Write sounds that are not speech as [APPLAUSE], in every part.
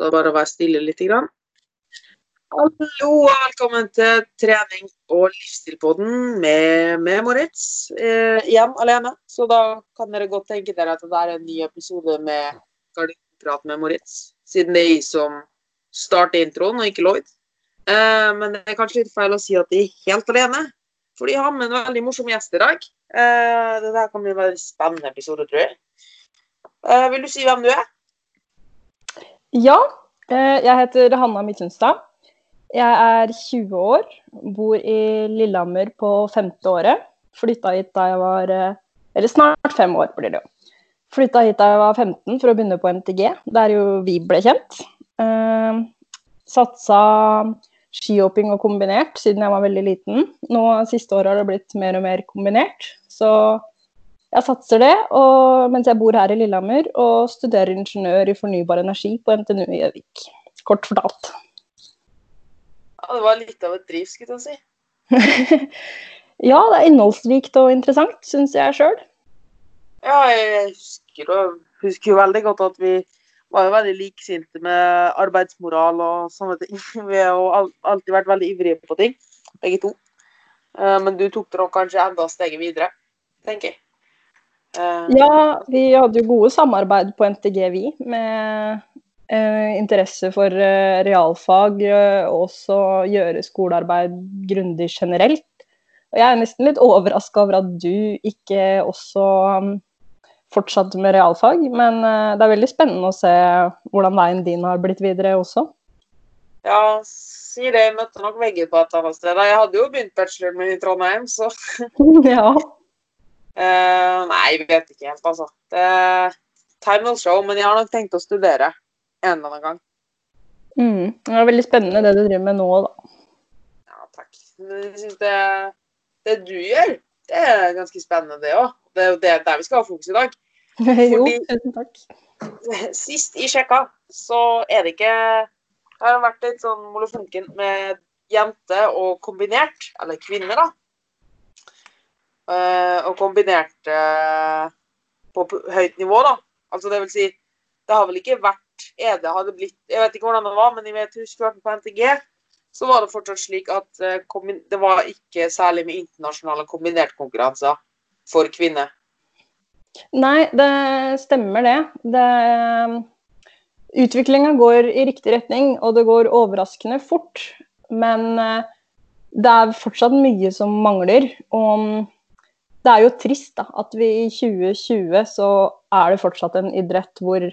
Da bare å være stille litt. Grann. Hallo og velkommen til trening og livsstilpodden med, med Moritz. Eh, igjen alene, så da kan dere godt tenke dere at det er en ny episode med Gardinprat med Moritz. Siden det er jeg som starter introen, og ikke Lloyd. Eh, men det er kanskje litt feil å si at de er helt alene, for de har med en veldig morsom gjest i dag. Eh, det kan bli en veldig spennende episode, tror jeg. Eh, vil du si hvem du er? Ja, eh, jeg heter Hanna Midtundstad. Jeg er 20 år, bor i Lillehammer på femte året. Flytta hit da jeg var eh, Eller snart fem år blir det jo. Flytta hit da jeg var 15 for å begynne på NTG, der jo vi ble kjent. Uh, satsa skihopping og kombinert siden jeg var veldig liten. Nå siste året har det blitt mer og mer kombinert. Så jeg satser det og, mens jeg bor her i Lillehammer og studerer ingeniør i fornybar energi på NTNU i Gjøvik. Kort fortalt. Ja, det var litt av et driv, skulle jeg si. [LAUGHS] ja, det er innholdsrikt og interessant, syns jeg sjøl. Ja, jeg husker, husker, jo veldig godt at vi var jo veldig liksinte med arbeidsmoral og sånne ting. [LAUGHS] Vi har jo alltid vært veldig ivrige på ting, begge to. Eh, men du tok det nok kanskje enda steget videre, tenker jeg. Eh, ja, vi hadde jo gode samarbeid på NTG, vi, med eh, interesse for eh, realfag og også gjøre skolearbeid grundig generelt. Og jeg er nesten litt overraska over at du ikke også um, fortsatte med realfag, men det er veldig spennende å se hvordan veien din har blitt videre også. Ja, si det. Jeg møtte nok vegger på et annet sted. Jeg hadde jo begynt bacheloren min i Trondheim, så [LAUGHS] Ja. Uh, nei, jeg vet ikke helt, altså. Det, time will show, men jeg har nok tenkt å studere en eller annen gang. Mm. Det er veldig spennende det du driver med nå, da. Ja, takk. Jeg syns det, det, du gjør, det er ganske spennende, det òg. Det er jo det der vi skal ha fokus i dag. [LAUGHS] jo, tusen takk. [LAUGHS] Sist jeg sjekka, så er det ikke Det har vært litt sånn molefonken med jente og kombinert, eller kvinne, da. Uh, og kombinert uh, på høyt nivå, da. Altså det vil si, det har vel ikke vært ED hadde blitt Jeg vet ikke hvordan det var, men jeg vet, husker på NTG så var det fortsatt slik at det var ikke særlig med internasjonale kombinertkonkurranser for kvinner. Nei, det stemmer det. det Utviklinga går i riktig retning, og det går overraskende fort. Men det er fortsatt mye som mangler. Og det er jo trist da, at vi i 2020 så er det fortsatt en idrett hvor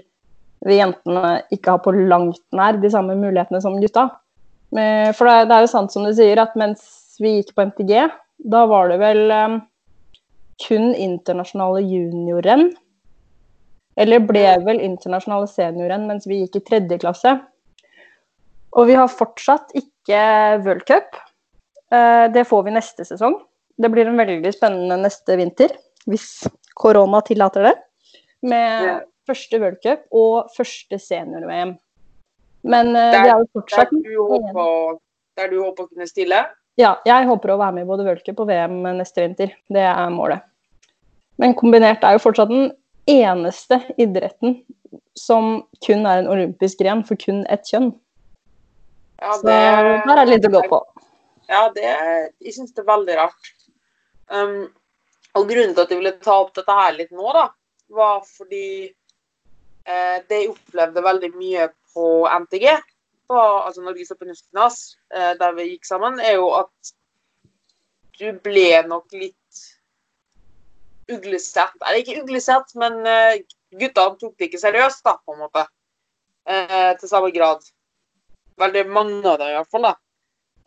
vi jentene ikke har på langt nær de samme mulighetene som gutta. For det, er jo sant som du sier, at mens vi gikk på MTG, da var det vel um, kun internasjonale juniorrenn. Eller ble vel internasjonale seniorrenn mens vi gikk i tredje klasse. Og vi har fortsatt ikke World Cup. Uh, det får vi neste sesong. Det blir en veldig spennende neste vinter, hvis korona tillater det. Med første World Cup og første senior-VM. Men uh, der, vi er jo fortsatt der du, håper, der du håper å kunne stille? Ja, jeg håper å være med i både World Cup og VM neste vinter. Det er målet. Men kombinert er jo fortsatt den eneste idretten som kun er en olympisk gren for kun ett kjønn. Ja, det, Så her er det litt å gå på. Ja, det, jeg syns det er veldig rart. Um, og grunnen til at jeg ville ta opp dette her litt nå, da, var fordi Eh, det jeg opplevde veldig mye på NTG, på, altså Norges Alpinistgymnas, eh, der vi gikk sammen, er jo at du ble nok litt uglesett. Eller ikke uglesett, men eh, guttene tok det ikke seriøst, da, på en måte. Eh, til samme grad. Veldig mange av dem, i hvert fall. da.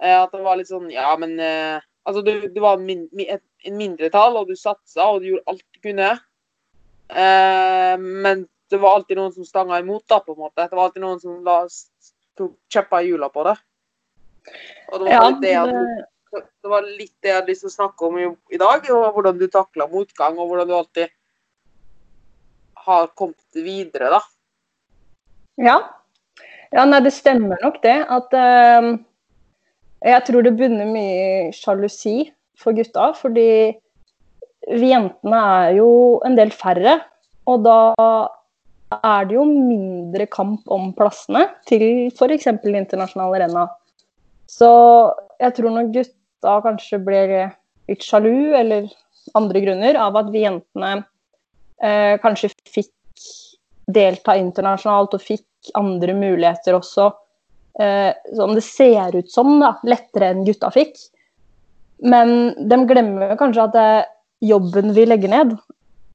Eh, at det var litt sånn Ja, men eh, Altså, du, du var min, et, en mindretall, og du satsa, og du gjorde alt du kunne. men det var alltid noen som stanga imot, da, på en måte. Det var alltid noen som la, tok kjeppa i hjula på det. Og det var, ja, det, jeg, det var litt det jeg hadde lyst til å snakke om i, i dag, og hvordan du takla motgang, og hvordan du alltid har kommet videre, da. Ja. Ja, nei, det stemmer nok det. At uh, jeg tror det bunner mye i sjalusi for gutta. Fordi vi jentene er jo en del færre. Og da er det jo mindre kamp om plassene til f.eks. internasjonale renna. Så jeg tror nok gutta kanskje blir litt sjalu, eller andre grunner, av at vi jentene eh, kanskje fikk delta internasjonalt og fikk andre muligheter også, som det ser ut som, da, lettere enn gutta fikk. Men de glemmer kanskje at det, jobben vi legger ned,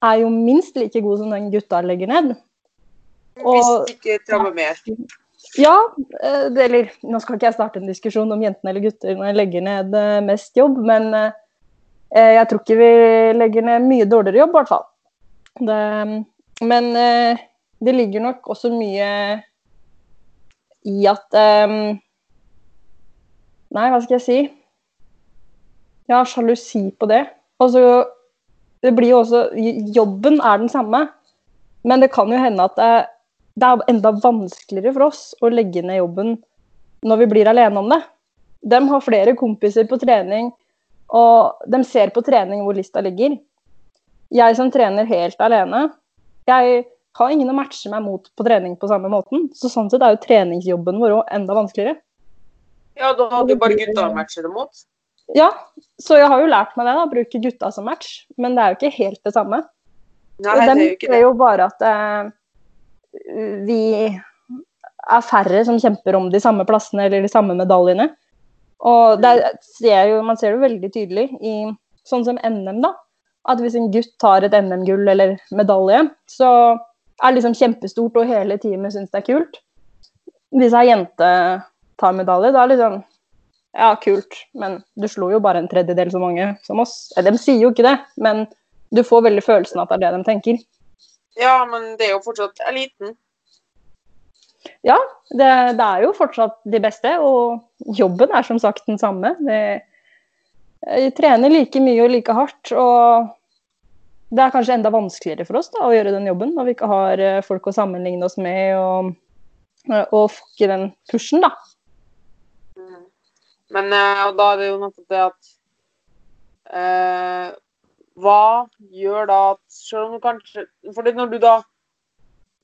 er jo minst like god som den gutta legger ned. Og, Hvis ikke trammer mer. Ja, eh, det, eller nå skal ikke jeg starte en diskusjon om jentene eller jeg legger ned eh, mest jobb, men eh, jeg tror ikke vi legger ned mye dårligere jobb, i hvert fall. Det, men det ligger nok også mye i at um, Nei, hva skal jeg si? Jeg har sjalusi på det. Altså, det blir jo også Jobben er den samme, men det kan jo hende at det, det er enda vanskeligere for oss å legge ned jobben når vi blir alene om det. De har flere kompiser på trening, og de ser på trening hvor lista ligger. Jeg som trener helt alene, jeg har ingen å matche meg mot på trening på samme måten. Så sånn sett er jo treningsjobben vår òg enda vanskeligere. Ja, da hadde jo bare gutta å matche det mot. Ja, så jeg har jo lært meg det, da, bruke gutta som match. Men det er jo ikke helt det samme. Nei, det er jo ikke det. er jo bare at eh, vi er færre som kjemper om de samme plassene eller de samme medaljene. Og ser jo, man ser det jo veldig tydelig i sånn som NM, da. At hvis en gutt tar et NM-gull eller medalje, så er liksom kjempestort, og hele teamet syns det er kult. Hvis ei jente tar medalje, da er det liksom ja, kult, men du slo jo bare en tredjedel så mange som oss. De sier jo ikke det, men du får veldig følelsen at det er det de tenker. Ja, men det er jo fortsatt eliten. Ja, det, det er jo fortsatt de beste, og jobben er som sagt den samme. Det, jeg trener like mye og like hardt, og det er kanskje enda vanskeligere for oss da, å gjøre den jobben når vi ikke har eh, folk å sammenligne oss med, og, og får ikke den pushen, da. Men uh, da er det jo nettopp det at eh, Hva gjør da at Selv om du kanskje fordi når du da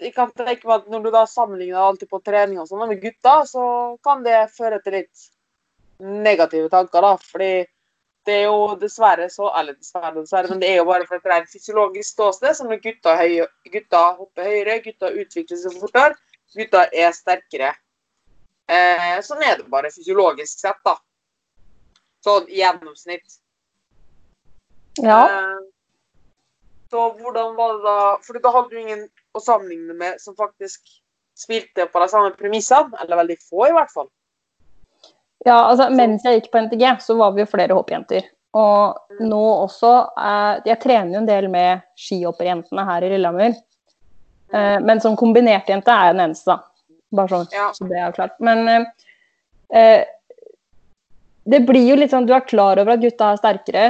jeg kan tenke meg at Når du da sammenligner alltid på trening og sånn med gutter, så kan det føre til litt negative tanker. da, fordi det er jo dessverre så Eller dessverre, dessverre, men det er jo bare for et rent fysiologisk ståsted. Som når gutta, høy, gutta hopper høyere, gutta utvikler seg fortere, gutta er sterkere. Eh, sånn er det bare fysiologisk sett, da. Sånn i gjennomsnitt. Ja. Eh, så hvordan var det da For da hadde du ingen å sammenligne med som faktisk spilte på de samme premissene. Eller veldig få, i hvert fall. Ja, altså mens jeg gikk på NTG, så var vi jo flere hoppjenter. Og mm. nå også Jeg trener jo en del med skihopperjentene her i Lillehammer. Mm. Eh, men som kombinert-jente er jeg den eneste, da. Bare sånn, ja. så det er klart. Men eh, eh, det blir jo litt sånn Du er klar over at gutta er sterkere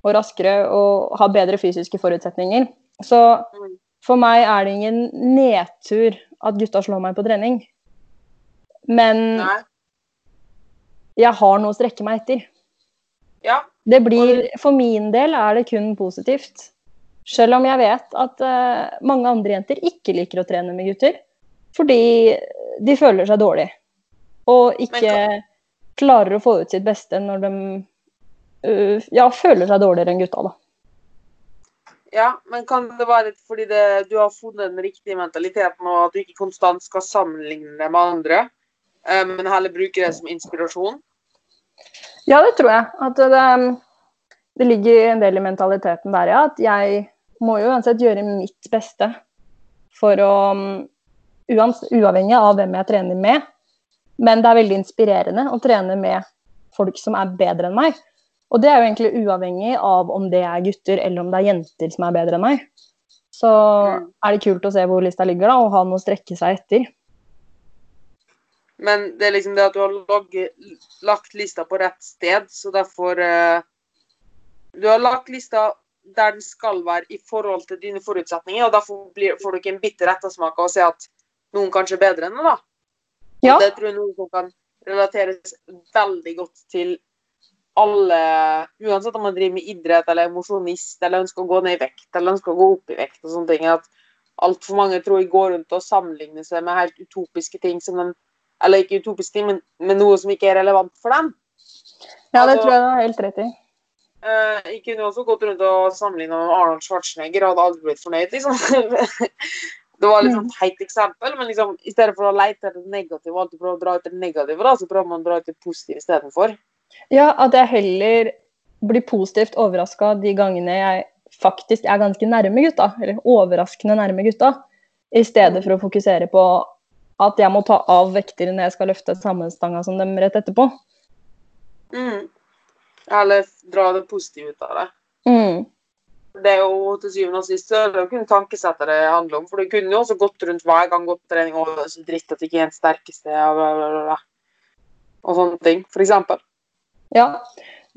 og raskere og har bedre fysiske forutsetninger. Så mm. for meg er det ingen nedtur at gutta slår meg på trening. Men Nei. Jeg har noe å strekke meg etter. Ja. Det blir, for min del er det kun positivt. Selv om jeg vet at uh, mange andre jenter ikke liker å trene med gutter. Fordi de føler seg dårlig. Og ikke kan... klarer å få ut sitt beste når de uh, ja, føler seg dårligere enn gutta, da. Ja, men kan det være fordi det, du har funnet den riktige mentaliteten, og at du ikke konstant skal sammenligne det med andre, uh, men heller bruke det som inspirasjon? Ja, det tror jeg. At det, det ligger en del i mentaliteten der, ja. At jeg må jo uansett gjøre mitt beste for å uavhengig av hvem jeg trener med. Men det er veldig inspirerende å trene med folk som er bedre enn meg. Og det er jo egentlig uavhengig av om det er gutter eller om det er jenter som er bedre enn meg. Så mm. er det kult å se hvor lista ligger, da, og ha noe å strekke seg etter. Men det er liksom det at du har logget, lagt lista på rett sted, så derfor uh, Du har lagt lista der den skal være i forhold til dine forutsetninger, og derfor blir, får du ikke en bitter ettersmak av å se at noen kanskje er bedre enn deg, da. Ja. Det tror jeg noen som kan relateres veldig godt til alle Uansett om man driver med idrett eller er mosjonist eller ønsker å gå ned i vekt eller ønsker å gå opp i vekt og sånne ting. At altfor mange tror jeg går rundt og sammenligner seg med helt utopiske ting som de Eller ikke utopiske ting, men med noe som ikke er relevant for dem. Ja, det Altså- tror jeg du har helt rett i. Uh, jeg kunne også gått rundt og sammenligna med Arnold Schwarzenegger hadde aldri blitt fornøyd, liksom. [LAUGHS] det var litt sånn teit eksempel, men liksom, i stedet for å lete etter det negative og alltid prøve å dra ut det negative, da, så prøver man å dra ut det positive istedenfor. Ja, at jeg heller blir positivt overraska de gangene jeg faktisk er ganske nærme gutta, eller overraskende nærme gutta, i stedet for å fokusere på at jeg må ta av vekter når jeg skal løfte sammenstanga som dem rett etterpå. Mm. Eller dra det positive ut av det. Mm. Det er jo til syvende og sist det er det jo kun tankesettet det handler om. For du kunne jo også gått rundt hver gang gått på trening og så dritt at du ikke er den sterkeste, og bla, bla, bla. Og sånne ting, for eksempel. Ja.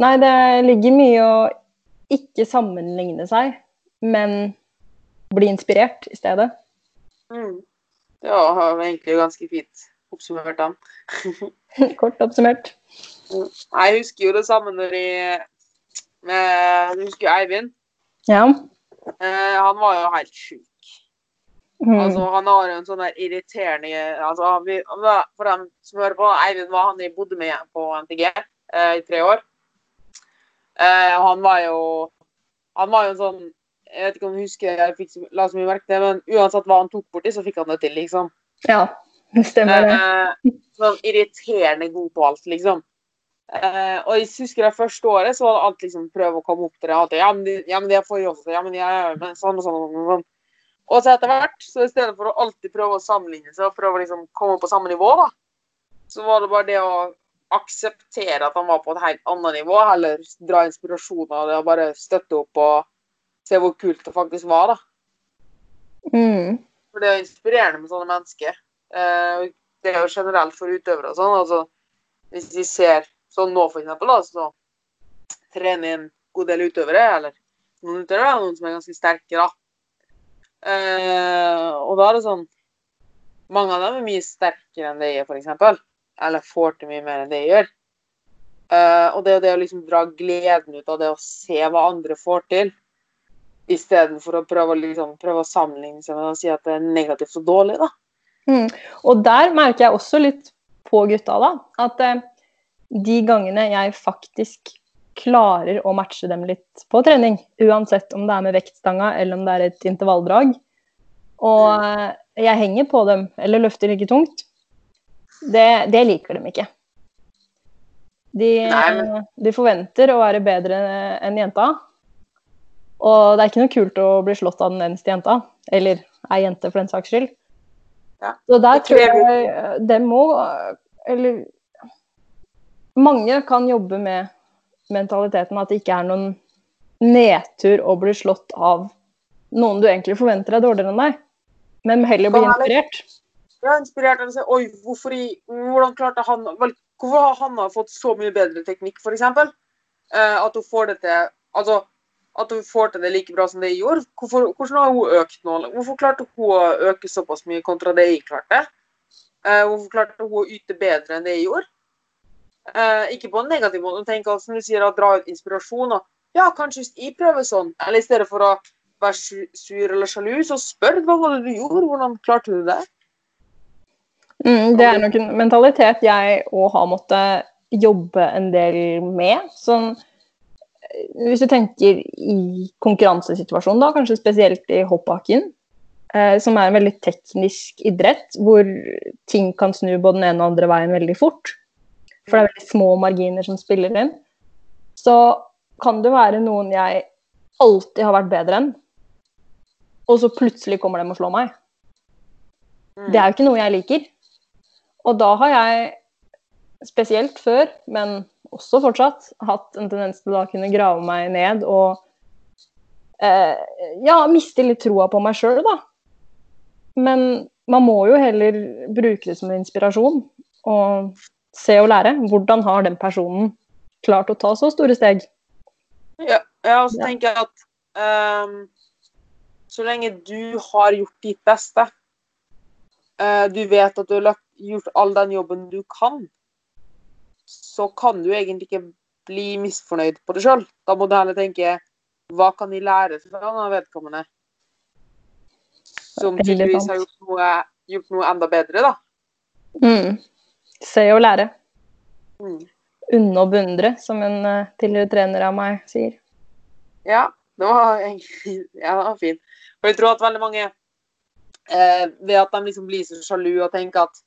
Nei, det ligger mye å ikke sammenligne seg, men bli inspirert i stedet. Mm. Ja, var egentlig ganske fint oppsummert da. [LAUGHS] Kort oppsummert. Mm. Jeg husker jo det samme når jeg med, Du husker Eivind? Ja. Eh, han var jo helt sjuk. Mm. Altså, han har jo en sånn der irriterende altså, han, vi- For dem som hører på, Eivind var han jeg bodde med på NTG eh, i tre år. Eh, han var jo Han var jo en sånn Jeg vet ikke om du husker jeg fikk la så mye merke til men uansett hva han tok borti, så fikk han det til, liksom. Ja, det stemmer det. Eh, sånn irriterende god på alt, liksom. Eh, og jeg husker det første året, så var det alt liksom prøve å komme opp til det. Alltid, ja, men de, ja, men de er for også. Ja, men de er men sånn og sånn. Og sånn, og sånn. Og så etter hvert, så i stedet for å alltid prøve å sammenligne seg og prøve å liksom komme på samme nivå, da, så var det bare det å akseptere at han var på et helt annet nivå, heller dra inspirasjon av det og bare støtte opp og se hvor kult det faktisk var, da. Mm. For det er inspirerende med sånne mennesker. Eh, det er jo generelt for utøvere og sånn. Altså, hvis de ser sånn nå, for eksempel, da, så trener en god del utøvere, eller noen utøvere, noen som er ganske sterke, da. Eh, og da er det sånn Mange av dem er mye sterkere enn det jeg er, eksempel. Eller får til mye mer enn det jeg gjør. Eh, og det er det å liksom dra gleden ut av det å se hva andre får til, istedenfor å prøve, liksom, prøve å sammenligne seg med og si at det er negativt og dårlig, da. Mm. Og der merker jeg også litt på gutta, da, at eh, de gangene jeg faktisk klarer å matche dem litt på trening, uansett om det er med vektstanga eller om det er et intervalldrag, og eh, jeg henger på dem eller løfter like tungt, det, det liker de ikke. De, Nei, men- de forventer å være bedre enn jenta. Og det er ikke noe kult å bli slått av den eneste jenta. Eller ei jente, for den saks skyld. Ja. Så der tror jeg eh, det må Eller mange kan jobbe med mentaliteten at det ikke er noen nedtur å bli slått av noen du egentlig forventer er dårligere enn deg, men heller bli inspirert. Ja, er inspirert av å si Oi, hvorfor i, hvordan klarte han vel, Hvorfor har Hanna fått så mye bedre teknikk, f.eks.? Uh, at hun får det til Altså, at hun får til det like bra som det jeg gjorde. Hvorfor, hvordan har hun økt nå? Hvorfor klarte hun å øke såpass mye kontra det jeg klarte? Uh, hvorfor klarte hun å yte bedre enn det jeg gjorde? Uh, ikke på en negativ måte. Tenk altså, som du sier, å dra ut inspirasjon. Og, ja, kanskje hvis jeg prøver sånn, eller i stedet for å være sur eller sjalu, så spør hva var det du gjorde, hvordan klarte du det? Mm, det er nok en mentalitet jeg òg har måttet jobbe en del med. Sånn, hvis du tenker i konkurransesituasjonen, da, kanskje spesielt i hoppbakken, eh, som er en veldig teknisk idrett, hvor ting kan snu både den ene og andre veien veldig fort. For det er veldig små marginer som spiller inn. Så kan det være noen jeg alltid har vært bedre enn, og så plutselig kommer de og slår meg. Det er jo ikke noe jeg liker. Og da har jeg, spesielt før, men også fortsatt, hatt en tendens til å kunne grave meg ned og eh, ja, miste litt troa på meg sjøl, da. Men man må jo heller bruke det som en inspirasjon og se og lære. Hvordan har den personen klart å ta så store steg? Ja, ja og så tenker jeg at um, så lenge du har gjort ditt beste, uh, du vet at du har gjort all den jobben du kan, så kan du egentlig ikke bli misfornøyd på det sjøl. Da må du heller tenke hva kan de lære fra denne vedkommende? Som tydeligvis har gjort noe, gjort noe enda bedre, da. Mm. Se og lære. Mm. Unne og beundre, som en eh, tidligere trener av meg sier. Ja, det var, [LAUGHS] egentlig- ja, det var fint. Og jeg tror at veldig mange eh, ved at de liksom blir så sjalu og tenker at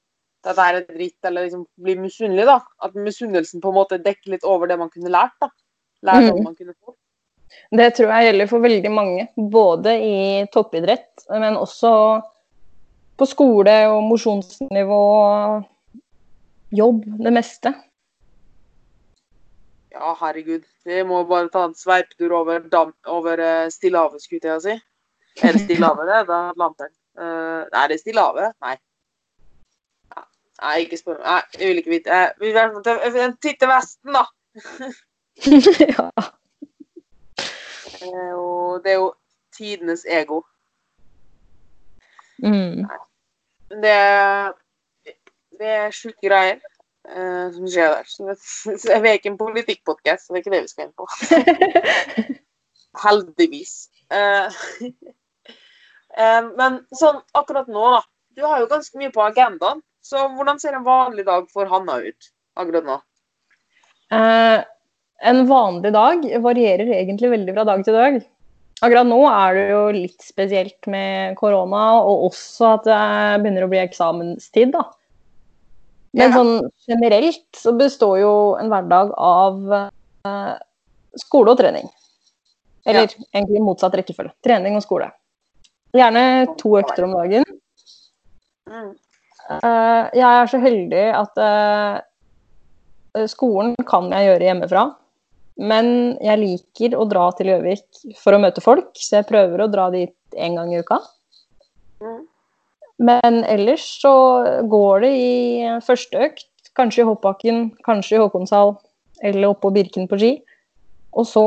dette er er dritt, eller liksom bli misunnelig. da. At misunnelsen på en måte dekker litt over det man kunne lært, da. Lært Mm. man kunne få. Det tror jeg gjelder for veldig mange, både i toppidrett, men også på skole og mosjonsnivå, jobb, det meste. Ja, herregud. Vi må bare ta en sveiptur over, dam, over eh, Stillehavet, skulle jeg si. Er det Stillehavet, det? Er Atlanteren. Eh, er det Stillehavet. Nei. Nei, ikke spør. Nei, jeg vil ikke vite. Vi vil til- En titt til Vesten, da. [LAUGHS] ja. Jo, det er jo tidenes ego. Mm. Det, det er sjuke greier eh, som skjer der. Så det, [LAUGHS] så vi er ikke en politikkpodkast, så det er ikke det vi skal inn på. [LAUGHS] Heldigvis. Eh, eh, men sånn akkurat nå, da. Du har jo ganske mye på agendaen. Så hvordan ser en vanlig dag for Hanna ut akkurat nå? Eh, en vanlig dag varierer egentlig veldig fra dag til dag. Akkurat nå er det jo litt spesielt med korona, og også at det begynner å bli eksamenstid, da. Men Ja. sånn generelt så består jo en hverdag av eh, skole og trening. Eller egentlig motsatt rekkefølge. Trening og skole. Gjerne to økter om dagen. Mm. Eh, jeg er så heldig at eh, skolen kan jeg gjøre hjemmefra. Men jeg liker å dra til Gjøvik for å møte folk, så jeg prøver å dra dit én gang i uka. Mm. Men ellers så går det i første økt, kanskje i hoppbakken, kanskje i Håkonshall, eller oppå Birken på ski. Og så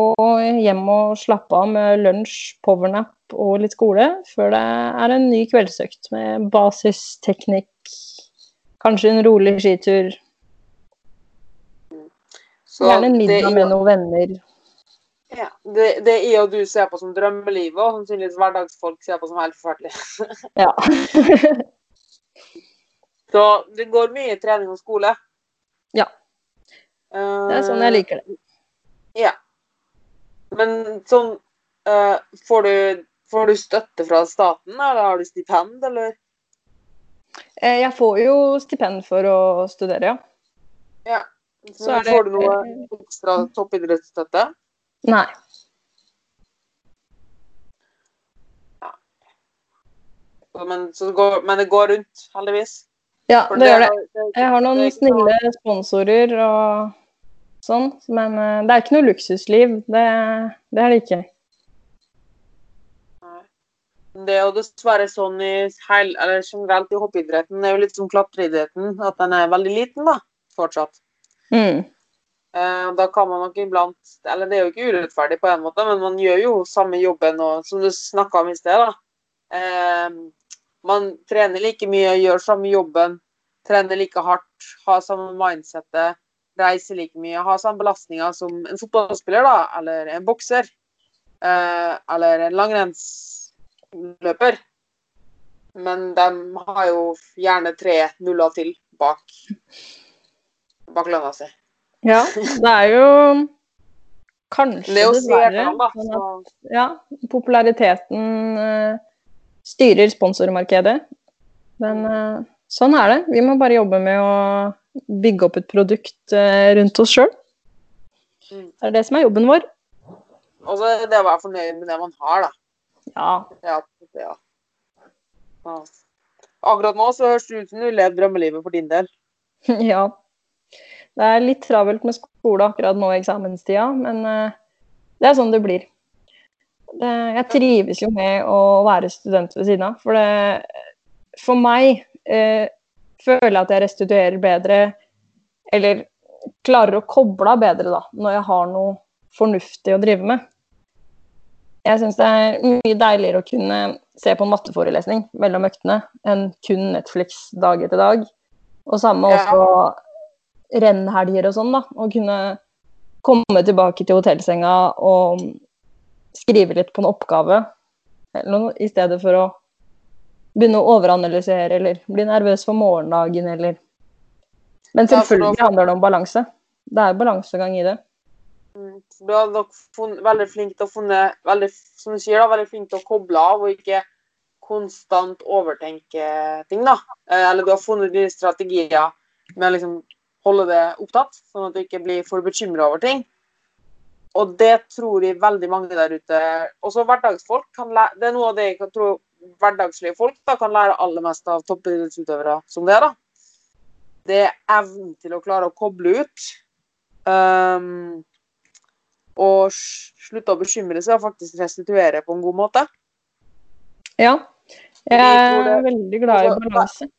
hjem og slappe av med lunsj, powernap og litt skole, før det er en ny kveldsøkt med basisteknikk, kanskje en rolig skitur, Så gjerne en middag med noen venner. Ja, det, det jeg og du ser på som drømmelivet, og sannsynligvis hverdagsfolk ser på som helt forferdelig. [LAUGHS] Ja. Så det går mye trening og skole. Ja. Det er sånn jeg liker det. Ja. Men sånn uh, får, du, får du støtte fra staten, eller har du stipend, eller? Eh, Jeg får jo stipend for å studere, ja. Ja. Så Men er det- får du noe ekstra toppidrettsstøtte? Nei. Men, så det går, men det går rundt, heldigvis. Ja, det, det gjør det. Jeg har noen snille sponsorer og sånn, men eh, det er ikke noe luksusliv. Det, det er det ikke. Det jo dessverre sånn i heil, eller generelt i hoppidretten, det er jo litt som klatreidretten, at den er veldig liten da, fortsatt. Mm. Eh, da kan man nok iblant Eller det er jo ikke urettferdig på en måte, men man gjør jo samme jobben og som du snakka om i sted, da. Eh, man trener like mye, gjør samme jobben, trener like hardt, har samme mindsettet, reiser like mye, har samme belastninger som en fotballspiller, da, eller en bokser. Eh, eller en langrennsløper. Men de har jo gjerne tre nuller til bak, bak lønna si. Ja, det er jo kanskje Det er jo dessverre sånn at ja, populariteten uh, styrer sponsormarkedet. Men uh, sånn er det. Vi må bare jobbe med å bygge opp et produkt uh, rundt oss sjøl. Mm. Det er det som er jobben vår. og så det å være fornøyd med det man har, da. Ja. Ja, ja. Ja. Akkurat nå så høres det ut som du lever drømmelivet for din del. [LAUGHS] ja. Det er litt travelt med skole akkurat nå i eksamenstida, men eh, det er sånn det blir. Det, jeg trives jo med å være student ved siden av. For, det, for meg eh, føler jeg at jeg restituerer bedre, eller klarer å koble av bedre, da, når jeg har noe fornuftig å drive med. Jeg syns det er mye deiligere å kunne se på en matteforelesning mellom øktene enn kun Netflix dag etter dag. Og samme Ja. også rennhelger og sånn, da. Å kunne komme tilbake til hotellsenga og skrive litt på en oppgave eller noe, i stedet for å begynne å overanalysere eller bli nervøs for morgendagen eller Men selvfølgelig handler det om balanse. Det er balansegang i det. Du er nok funnet, veldig flink til å funne, veldig, som du sier da, veldig flink til å koble av og ikke konstant overtenke ting. da. Eh, Eller du har funnet de strategier med å liksom holde det opptatt, sånn at du ikke blir for bekymra over ting. Og det tror jeg veldig mange der ute, også hverdagsfolk, kan lære, det er noe av det jeg kan tro hverdagslige folk da, kan lære aller mest av toppidrettsutøvere som det er. da. Det er evnen til å klare å koble ut. Um, og slutte å bekymre seg og faktisk restituere på en god måte. Ja. Jeg er veldig glad i Altså, balanse.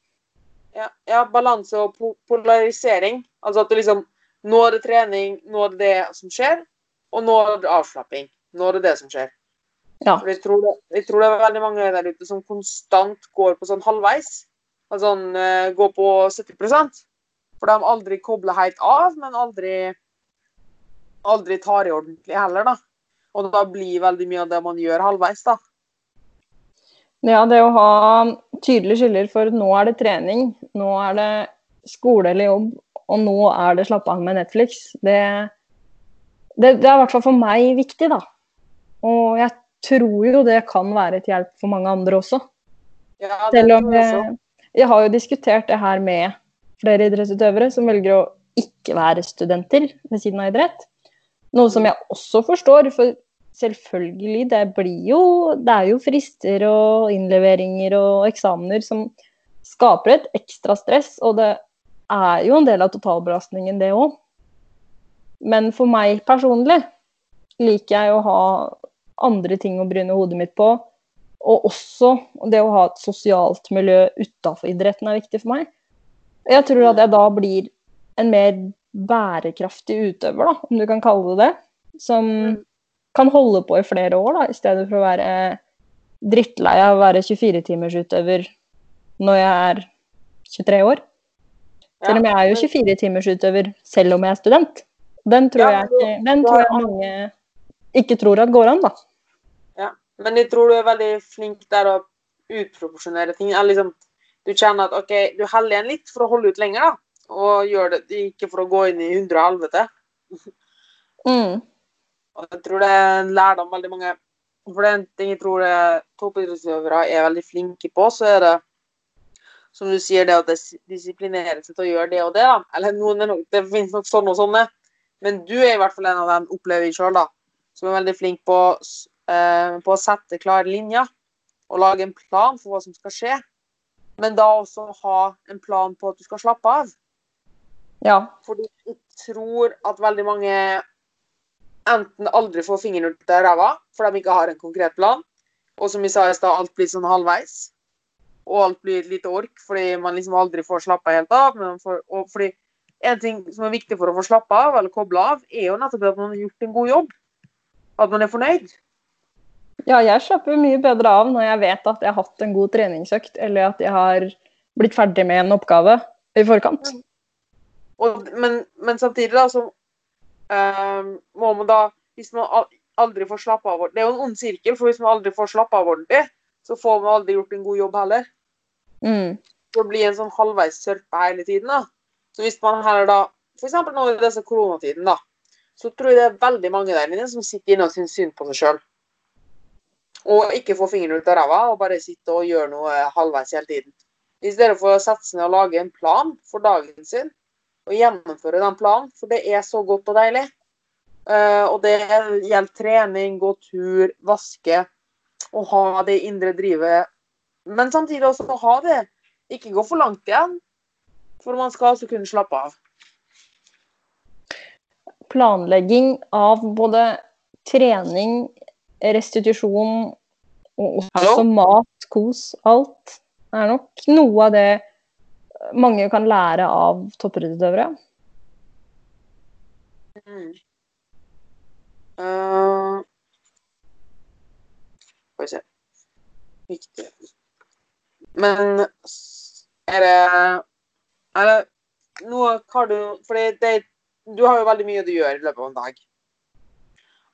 Ja, ja balanse og polarisering. Altså at du liksom Nå er det trening, nå er det det som skjer, og nå er det avslapping. Nå er det det som skjer. Ja. Jeg tror, det, jeg tror det er veldig mange der ute som konstant går på sånn halvveis. Altså sånn, eh, går på 70% For de aldri kobler helt av, men aldri, aldri tar i ordentlig heller, da. Og da blir veldig mye av det man gjør, halvveis, da. Ja, det å ha tydelige skiller for nå er det trening, nå er det skole eller jobb, og nå er det slappe av med Netflix, det, det, det er i hvert fall for meg viktig, da. Og jeg tror jo det kan være til hjelp for mange andre også. Ja, det Selv om jeg jeg har jo diskutert det her med flere idrettsutøvere som velger å ikke være studenter ved siden av idrett. Noe som jeg også forstår, for selvfølgelig, det blir jo Det er jo frister og innleveringer og eksamener som skaper et ekstra stress, og det er jo en del av totalbelastningen, det òg. Men for meg personlig liker jeg å ha andre ting å bryne hodet mitt på. Og også det å ha et sosialt miljø utafor idretten er viktig for meg. Jeg tror at jeg da blir en mer bærekraftig utøver, da, om du kan kalle det det. Som Mm. kan holde på i flere år, da, i stedet for å være drittlei av å være 24-timersutøver når jeg er 23 år. Selv om jeg er jo 24-timersutøver selv om jeg er student. Den tror, jeg, ikke, den tror jeg mange ikke tror at går an, da. Ja. Men jeg tror du er veldig flink der å utproporsjonere ting. Liksom, du kjenner at OK, du holder igjen litt for å holde ut lenger, da. Og gjør det ikke for å gå inn i hundre helvete. Mm. Og jeg tror det er en lærdom veldig mange For det er en ting jeg tror toppidrettsutøvere er veldig flinke på, så er det som du sier, det dis disiplinere seg til å gjøre det og det. da. Eller noen er nok, Det finnes nok sånne og sånne. Men du er i hvert fall en av dem, opplever jeg sjøl, som er veldig flink på, eh, på å sette klare linjer og lage en plan for hva som skal skje. Men da også ha en plan på at du skal slappe av. Ja. Fordi jeg tror at veldig mange enten aldri får fingeren ut av ræva, for de ikke har en konkret plan. Og som vi sa i stad, alt blir sånn halvveis. Og alt blir et lite ork fordi man liksom aldri får slappa helt av. Får, og fordi en ting som er viktig for å få slappe av, eller koble av, er jo nettopp at man har gjort en god jobb. At man er fornøyd. Ja, jeg slapper mye bedre av når jeg vet at jeg har hatt en god treningsøkt, eller at jeg har blitt ferdig med en oppgave i forkant. Og, men, men samtidig da, så um, må man da Hvis man aldri får slappe av Det er jo en ond sirkel, for hvis man aldri får slappe av ordentlig, så får man aldri gjort en god jobb heller. Mm. Det blir en sånn halvveis sørpe hele tiden. da. Så hvis man heller da F.eks. nå i disse koronatiden, da, så tror jeg det er veldig mange der inne som sitter inne og syns synd på seg sjøl. Og ikke får fingeren ut av ræva og bare sitter og gjør noe halvveis hele tiden. I stedet for å sette seg ned og lage en plan for dagen sin, og gjennomføre den planen, for det er så godt og deilig. Eh, og det gjelder trening, gå tur, vaske, og ha det indre drivet. Men samtidig også ha det. Ikke gå for langt igjen, for man skal altså kunne slappe av. Planlegging av både trening, restitusjon og også Hallo? mat, kos, alt er nok noe av det mange kan lære av toppidrettsutøvere. Mm. Uh, Skal vi se Viktig. Men er det Er det noe har du Fordi det, du har jo veldig mye du gjør i løpet av en dag.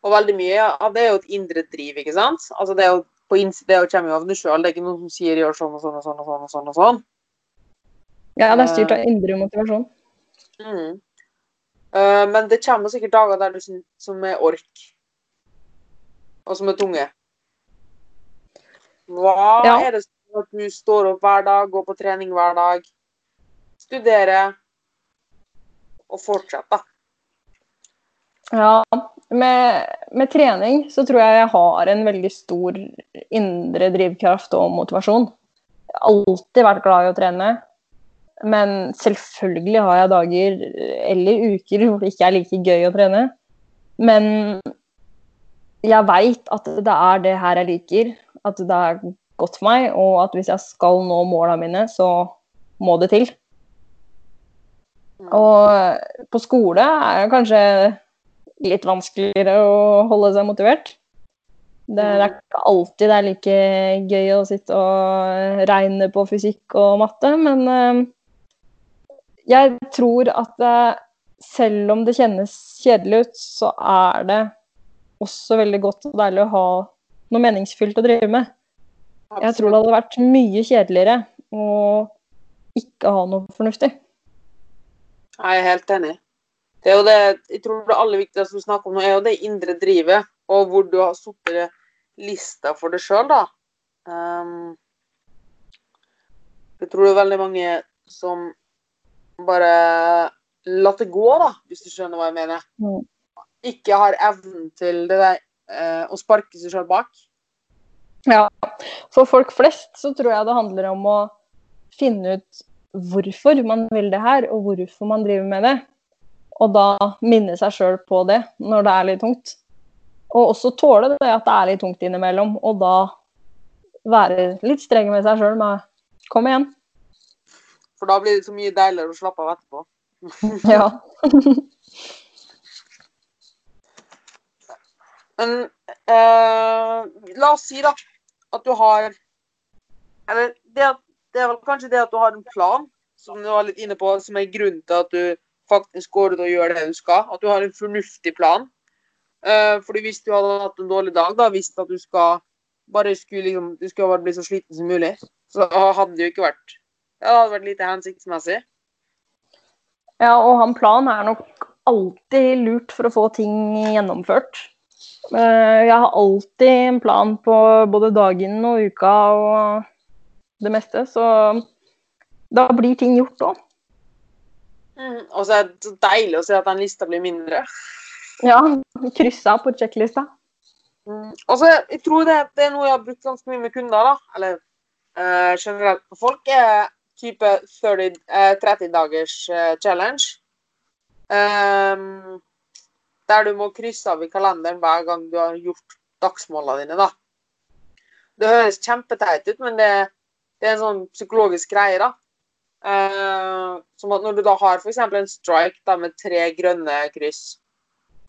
Og veldig mye av det er jo et indre driv, ikke sant? Altså det er jo på innsiden, det kommer jo av deg sjøl. Det er ikke noen som sier 'gjør sånn og sånn og sånn'. og sånn og sånn og sånn. Ja, det er styrt av indre motivasjon. Mm. Uh, men det kommer sikkert dager der du som er ork, og som er tunge. Hva Ja. er det som at du står opp hver dag, går på trening hver dag, studerer og fortsetter? Ja, med, med trening så tror jeg jeg har en veldig stor indre drivkraft og motivasjon. Jeg har alltid vært glad i å trene, men selvfølgelig har jeg dager eller uker hvor det ikke er like gøy å trene. Men jeg veit at det er det her jeg liker, at det er godt for meg, og at hvis jeg skal nå måla mine, så må det til. Og på skole er det kanskje litt vanskeligere å holde seg motivert. Det, er ikke alltid det er like gøy å sitte og regne på fysikk og matte, men eh, jeg tror at eh, selv om det kjennes kjedelig ut, så er det også veldig godt og deilig å ha noe meningsfylt å drive med. Jeg tror det hadde vært mye kjedeligere å ikke ha noe fornuftig. Jeg er helt enig. Det er jo det, jeg tror det aller viktigste vi snakker om nå, er jo det indre drivet, og hvor du har satt lista for deg sjøl, da. Um, jeg tror det er veldig mange som bare latt det gå, da, hvis du skjønner hva jeg mener. Mm. Ikke har evnen til det der eh, å sparke seg sjøl bak. Ja, for folk flest så tror jeg det handler om å finne ut hvorfor man vil det her, og hvorfor man driver med det. Og da minne seg sjøl på det når det er litt tungt. Og også tåle det at det er litt tungt innimellom, og da være litt streng med seg sjøl med Kom igjen. For da blir det så mye deiligere å slappe av etterpå. [LAUGHS] Ja. [LAUGHS] Men eh, la oss si da at du har Eller det, det er vel kanskje det at du har en plan, som du var litt inne på, som er grunnen til at du faktisk går ut og gjør det du skal. At du har en fornuftig plan. Eh, fordi hvis du hadde hatt en dårlig dag, da visst at du skal bare skulle liksom, du skulle bare bli så sliten som mulig, så hadde det jo ikke vært Det hadde vært lite hensiktsmessig. ja, og han planen plan er nok alltid lurt for å få ting gjennomført. Eh, Jeg har alltid en plan på både dagen og uka og det meste, så da blir ting gjort òg. Mm, og så er det deilig å se at den lista blir mindre. Ja, kryssa på sjekklista. Mm. Og så jeg tror det, det er noe jeg har brukt ganske mye med kunder, da. Eller eh, generelt på folk, er type 30, eh, 30 dagers eh, challenge. Um, der du må krysse av i kalenderen hver gang du har gjort dagsmålene dine, da. Det høres kjempeteit ut, men det, det er en sånn psykologisk greie, da. Uh, som at når du da har f.eks. en strike da, med tre grønne kryss,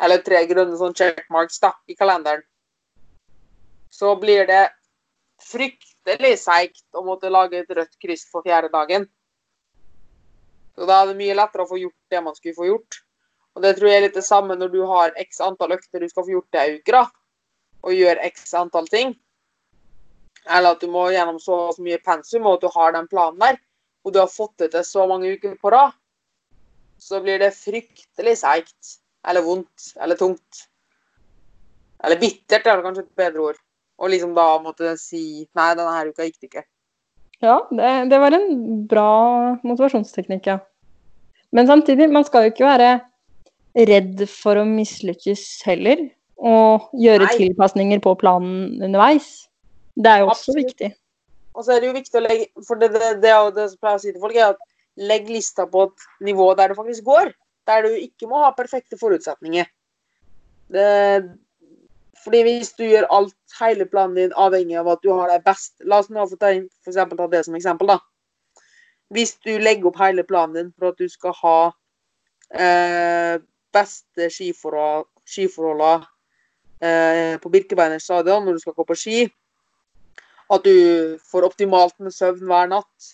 eller tre grønne sånn checkmarks da, i kalenderen, så blir det fryktelig seigt å måtte lage et rødt kryss for fjerde dagen. Så da er det mye lettere å få gjort det man skulle få gjort. Og det tror jeg er litt det samme når du har x antall økter du skal få gjort det ei uke, da. Og gjør x antall ting. Eller at du må gjennom så mye pensum, og at du har den planen der. Og du har fått det til så mange uker på rad. Så blir det fryktelig seigt. Eller vondt. Eller tungt. Eller bittert er kanskje et bedre ord. Og liksom da måtte si Nei, denne her uka gikk det ikke. Ja, det, det var en bra motivasjonsteknikk, ja. Men samtidig, man skal jo ikke være redd for å mislykkes heller. Og gjøre Nei. tilpasninger på planen underveis. Det er jo også Absolutt. viktig. Og så er det jo viktig å legge For det, det, det, det jeg pleier å si til folk, er at legg lista på et nivå der det faktisk går. Der du ikke må ha perfekte forutsetninger. Det, fordi hvis du gjør alt, hele planen din, avhengig av at du har det best La oss nå få ta, for eksempel, ta det som eksempel, da. Hvis du legger opp hele planen din for at du skal ha eh, beste skiforhold, skiforholdene eh, på Birkebeiner stadion når du skal gå på ski, at du får optimalt med søvn hver natt,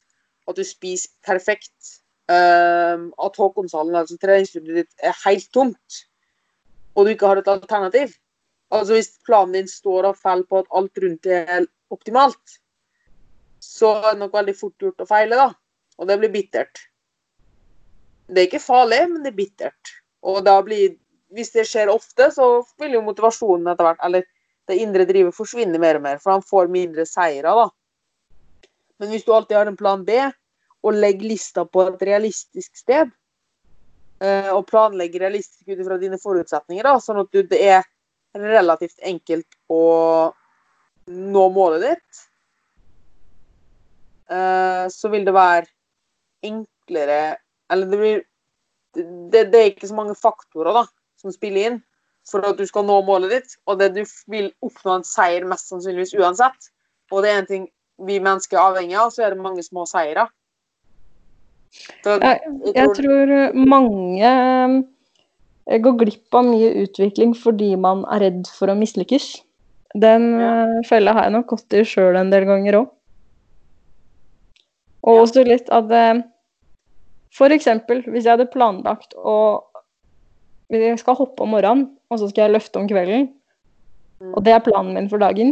at du spiser perfekt, eh, at Håkonshallen, altså treningsstudioet ditt, er helt tomt, og du ikke har et alternativ, Altså hvis planen din står og faller på at alt rundt er optimalt, så er det nok veldig fort gjort å feile, da. Og det blir bittert. Det er ikke farlig, men det er bittert. Og da blir Hvis det skjer ofte, så vil jo motivasjonen etter hvert, eller det indre drivet, forsvinne mer og mer, for han får mindre seire, da. Men hvis du alltid har en plan B, og legger lista på et realistisk sted, eh, og planlegger realistisk ut ifra dine forutsetninger, da, sånn at du, det er relativt enkelt å nå målet ditt, eh, så vil det være enklere Eller det blir det, det er ikke så mange faktorer da, som spiller inn for at du skal nå målet ditt, og det du vil oppnå en seier mest sannsynligvis uansett. Og det er en ting vi mennesker er avhengig av, så er det mange små seire. Jeg, jeg, tror mange går glipp av mye utvikling fordi man er redd for å mislykkes. Den. Eh, fella har jeg nok gått i sjøl en del ganger òg. Og ja. også litt at F.eks. For eksempel hvis jeg hadde planlagt å Jeg skal hoppe om morgenen, og så skal jeg løfte om kvelden. Mm. Og det er planen min for dagen.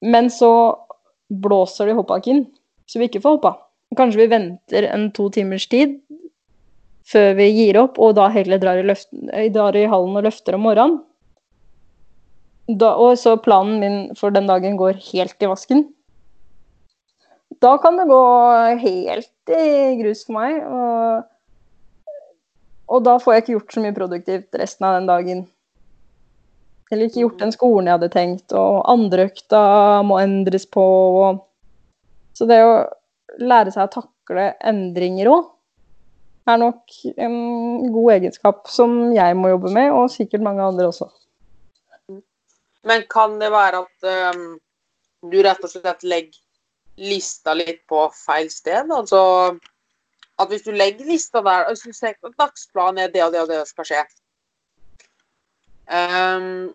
Men så blåser det i hoppbakken, så vi ikke får hoppa. Kanskje vi venter en to timers tid før vi gir opp, og da heller drar i, løften, drar i hallen og løfter om morgenen. Da, og så planen min for den dagen går helt i vasken. Da kan det gå helt i grus for meg. Og, og da får jeg ikke gjort så mye produktivt resten av den dagen. Eller ikke gjort den skolen jeg hadde tenkt, og andreøkta må endres på. Og... Så det å lære seg å takle endringer òg, er nok en god egenskap som jeg må jobbe med, og sikkert mange andre også. Men kan det være at um, du rett og slett legger lista litt på feil sted? Altså at hvis du legger lista der du ser at dagsplanen er det og det og det skal skje, Um,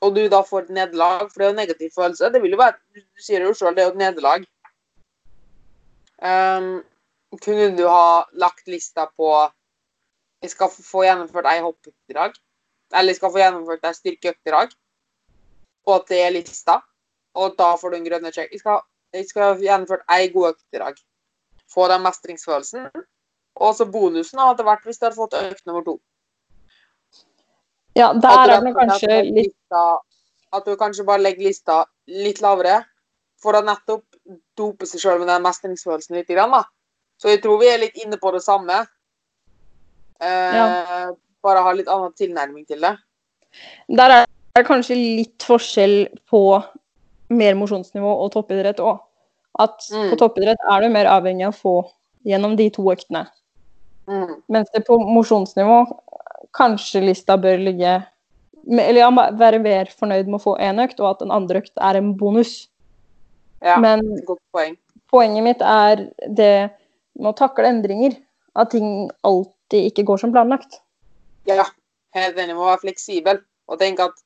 og du da får et nederlag, for det er jo en negativ følelse. Det vil jo være, Du sier jo sjøl, det er jo et nederlag. Um, kunne du ha lagt lista på Jeg skal få gjennomført ei hoppøkt. Eller jeg skal få gjennomført ei styrkeoppdrag. Og at det er lista. Og da får du en grønne check. Jeg skal, jeg skal ha gjennomført ei god oppdrag. Få den mestringsfølelsen. Og så bonusen hadde vært hvis du hadde fått økt nummer to. Ja, der er det kanskje litt At du kanskje bare legger lista litt lavere for å nettopp dope seg sjøl med den mestringsfølelsen litt. Da. Så jeg tror vi er litt inne på det samme. Eh, ja. Bare ha litt annen tilnærming til det. Der er det kanskje litt forskjell på mer mosjonsnivå og toppidrett òg. At mm. på toppidrett er du mer avhengig av å få gjennom de to øktene. Mm. Mens det på mosjonsnivå kanskje lista bør ligge Eller ja, være mer fornøyd med å få én økt, og at en andre økt er en bonus. Ja, Men godt poeng. poenget mitt er det med å takle endringer. At ting alltid ikke går som planlagt. Ja, helt enig med å være fleksibel og tenke at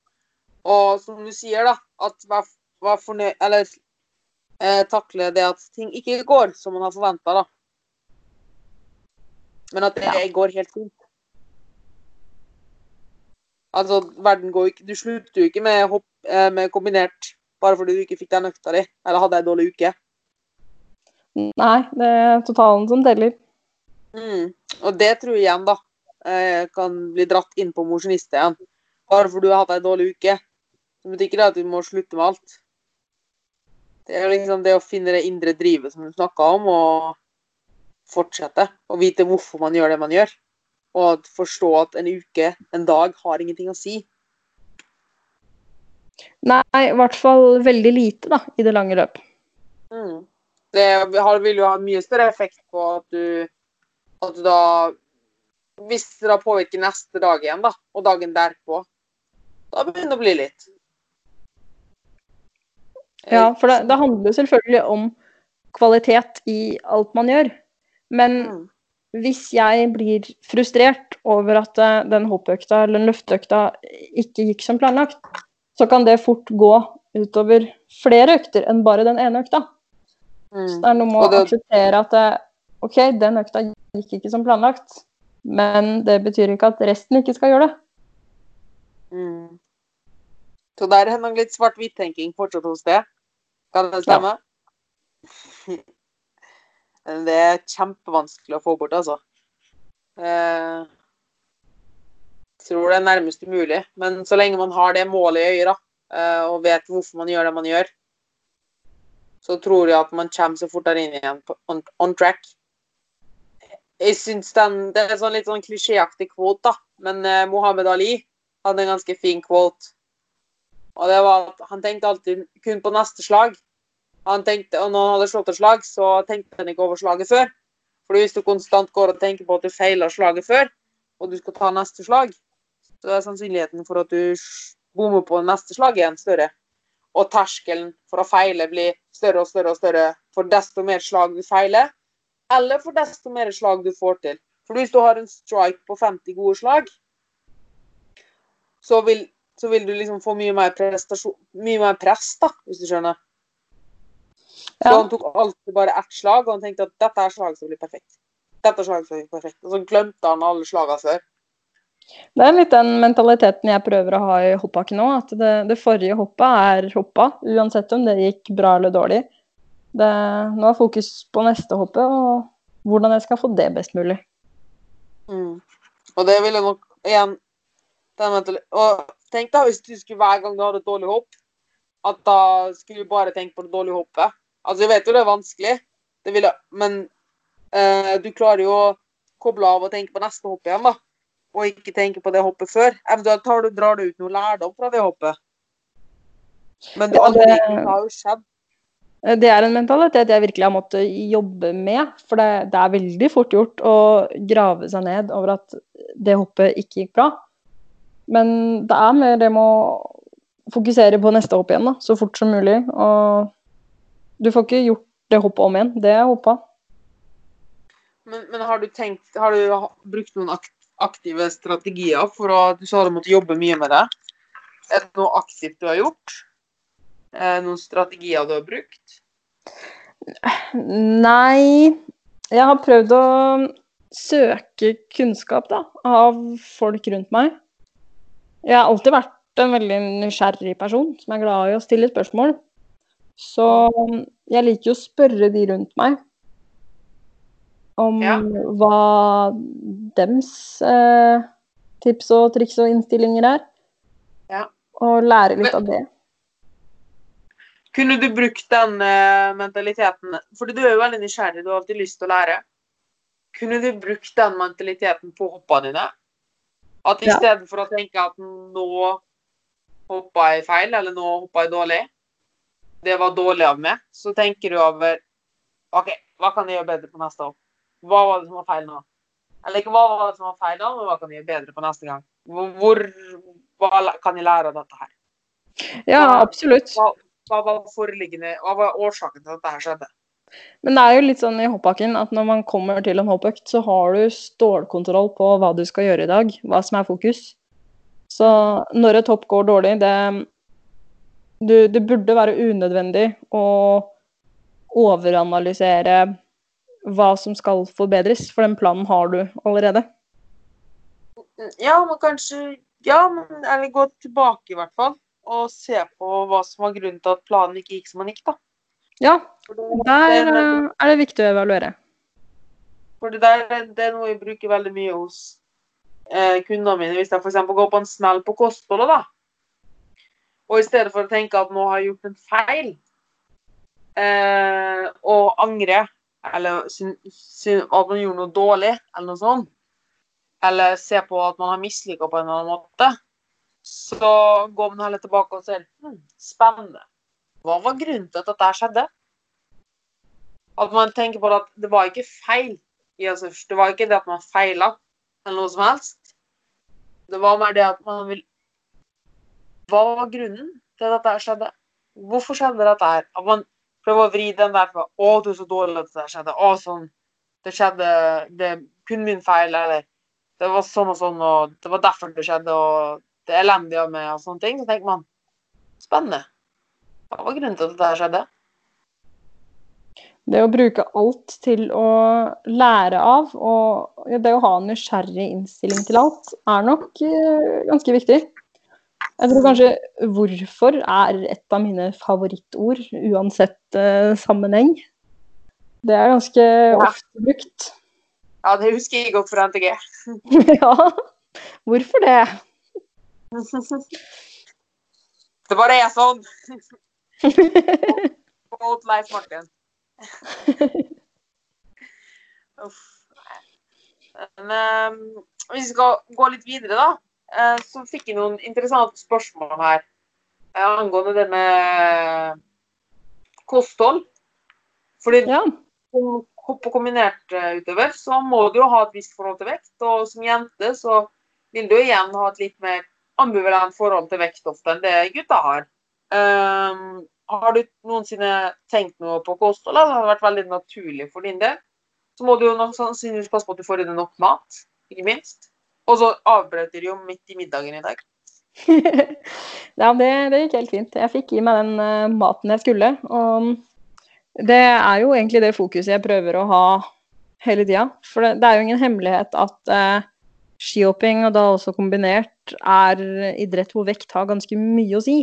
Og som du sier, da, at vær, vær fornøyd Eller eh, takle det at ting ikke går som man har forventa, da. Men at det ja. går helt fint. Altså, verden går ikke Du slutter jo ikke med, hopp, eh, med kombinert bare fordi du ikke fikk den økta di, eller hadde ei dårlig uke. Nei, det er totalen som deler. Mm. Og det tror jeg igjen, da, kan bli dratt inn på mosjonist igjen. Bare fordi du har hatt ei dårlig uke. Det betyr ikke det at du må slutte med alt. Det er liksom det å finne det indre drivet som du snakka om, og fortsette. Og vite hvorfor man gjør det man gjør og forstå at en uke, en dag, har ingenting å si. Nei, i hvert fall veldig lite, da, i det lange løp. Mm. Det vil jo ha mye større effekt på at du, at du da Hvis det da påvirker neste dag igjen, da, og dagen derpå, da begynner det å bli litt. Ja, for det, det handler selvfølgelig om kvalitet i alt man gjør. Men mm hvis jeg blir frustrert over at eh, den hoppøkta eller den løfteøkta ikke gikk som planlagt, så kan det fort gå utover flere økter enn bare den ene økta. Mm. Så det er noe med å akseptere at OK, den økta gikk ikke som planlagt, men det betyr ikke at resten ikke skal gjøre det. Mm. Så der er nok litt svart-hvitt-tenking fortsatt hos deg. Kan det stemme? [LAUGHS] Det er kjempevanskelig å få bort, altså. Eh, tror det er nærmest umulig. Men så lenge man har det målet i øyet, eh, og vet hvorfor man gjør det man gjør, så tror jeg at man kommer så fortere inn igjen på on, on track. Jeg synes den, Det er sånn litt sånn klisjéaktig kvote, da. Men eh, Mohammed Ali hadde en ganske fin kvote. Og det var at han tenkte alltid kun på neste slag. Han tenkte, og når han hadde slått et slag, så tenkte han ikke over slaget før. For hvis du konstant går og tenker på at du feiler slaget før, og du skal ta neste slag, så er sannsynligheten for at du bommer på neste slag igjen større. Og terskelen for å feile blir større og større og større for desto mer slag du feiler, eller for desto mer slag du får til. For hvis du har en strike på 50 gode slag, så vil, så vil du liksom få mye mer, mye mer press, da, hvis du skjønner. Så han tok alltid bare ett slag, og han tenkte at dette er slaget som blir perfekt. Dette er slaget som blir perfekt. Og så glemte han alle slagene før. Det er litt den mentaliteten jeg prøver å ha i hoppbakken nå. At det, det forrige hoppet er hoppa, uansett om det gikk bra eller dårlig. Det, nå er fokus på neste hoppet og hvordan jeg skal få det best mulig. Mm. Og det vil jeg nok igjen Og tenk da hvis du skulle hver gang du hadde et dårlig hopp, at da skulle du bare tenke på det dårlige hoppet. Altså, jeg vet jo det er vanskelig, det ville, men eh, du klarer jo å koble av og tenke på neste hopp igjen, da. Og ikke tenke på det hoppet før. Eventuelt tar du, drar du ut noe lærdom fra det hoppet. Men det, Ja, det- har jo skjedd. Det er en mentalitet jeg virkelig har måttet jobbe med. For det, det er veldig fort gjort å grave seg ned over at det hoppet ikke gikk bra. Men det er mer det med å fokusere på neste hopp igjen, da, så fort som mulig. Og du får ikke gjort det hoppet om igjen. Det er hoppa. Men, men har du tenkt Har du brukt noen ak aktive strategier for å Du sa du måtte jobbe mye med det. Er det noe aktivt du har gjort? Eh, noen strategier du har brukt? Nei Jeg har prøvd å søke kunnskap da, av folk rundt meg. Jeg har alltid vært en veldig nysgjerrig person som er glad i å stille spørsmål. Så jeg liker jo å spørre de rundt meg om Ja. hva dems eh, tips og triks og innstillinger er. Ja. Og lære litt Men- av det. Kunne du brukt den eh, mentaliteten For du er jo veldig nysgjerrig, du har alltid lyst til å lære. Kunne du brukt den mentaliteten på hoppene dine? At i Ja. stedet for å tenke at nå hoppa jeg feil, eller nå hoppa jeg dårlig, det var dårlig av meg, så tenker du over OK, hva kan jeg gjøre bedre på neste hopp? Hva var det som var feil nå? Eller ikke hva var det som var feil nå, men hva kan jeg gjøre bedre på neste gang? Hvor, hvor hva kan jeg lære av dette her? Ja, absolutt. Hva, hva var foreliggende, hva var årsaken til at dette her skjedde? Men det er jo litt sånn i hoppbakken at når man kommer til en hoppøkt, så har du stålkontroll på hva du skal gjøre i dag, hva som er fokus. Så når et hopp går dårlig, det du, Det burde være unødvendig å overanalysere hva som skal forbedres, for den planen har du allerede. Ja, men kanskje Ja, men eller gå tilbake i hvert fall. Og se på hva som var grunnen til at planen ikke gikk som den gikk, da. Ja, der er, eh, er det viktig å evaluere. for det, der, det er noe jeg bruker veldig mye hos eh, kundene mine. Hvis jeg f.eks. går på en smell på kostholdet, da. Og i stedet for å tenke at nå har jeg gjort en feil, eh, og angre, eller at man gjorde noe dårlig, eller noe sånt, eller se på at man har mislika på en eller annen måte, så går man heller tilbake og ser hm, spennende. Hva var grunnen til at dette skjedde? At man tenker på at det var ikke feil først. Det var ikke det at man feila, eller noe som helst. Det var mer det at man vil Hva var grunnen til at dette skjedde? Hvorfor skjedde dette her? At man prøver å vri den der fra Å, du er så dårlig at det skjedde. Å, sånn. Det skjedde Det er kun min feil, eller det var sånn og sånn, og det var derfor det skjedde, og det er elendig og sånne ting. Så tenker man spennende. Hva var grunnen til at her skjedde? Det å bruke alt til å lære av, og det å ha en nysgjerrig innstilling til alt, er nok eh, ganske viktig. Jeg tror kanskje 'hvorfor' er et av mine favorittord, uansett uh, sammenheng. Det er ganske ja. ofte brukt. Ja, det husker jeg godt fra NTG. [LAUGHS] ja, hvorfor det? [LAUGHS] Det bare er sånn. [LAUGHS] Mot Leif Martin. Uff. Men um, hvis vi skal gå litt videre, da, uh, så fikk jeg noen interessante spørsmål her uh, angående det med kosthold. Fordi ja. som kombinert og kombinertutøver så må du jo ha et visst forhold til vekt. Og som jente så vil du igjen ha et litt mer ambivalent forhold til vekt ofte enn det gutta har. Um, har du noensinne tenkt noe på kosthold? Det har vært veldig naturlig for din del. Så må du jo sannsynligvis passe på at du får i deg nok mat, ikke minst. Og så avbrøt dere jo midt i middagen i dag. [LAUGHS] ja, det, det, gikk helt fint. Jeg fikk i meg den uh, maten jeg skulle. Og det er jo egentlig det fokuset jeg prøver å ha hele tida. For det, det, er jo ingen hemmelighet at uh, skihopping, og da også kombinert, er idrett hvor vekt har ganske mye å si.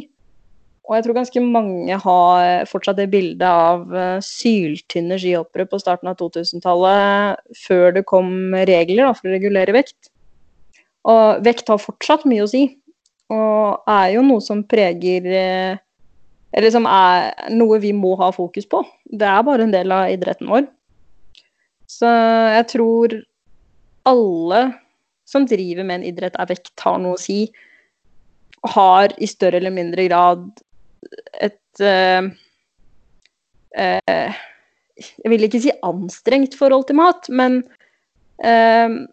Og jeg tror ganske mange har fortsatt det bildet av uh, syltynne skihoppere på starten av 2000-tallet, før det kom regler da, for å regulere vekt. Og vekt har fortsatt mye å si, og er jo noe som preger uh, Eller som er noe vi må ha fokus på. Det er bare en del av idretten vår. Så jeg tror alle som driver med en idrett er vekt, har noe å si har i større eller mindre grad et uh, uh, Jeg vil ikke si anstrengt forhold til mat, men uh,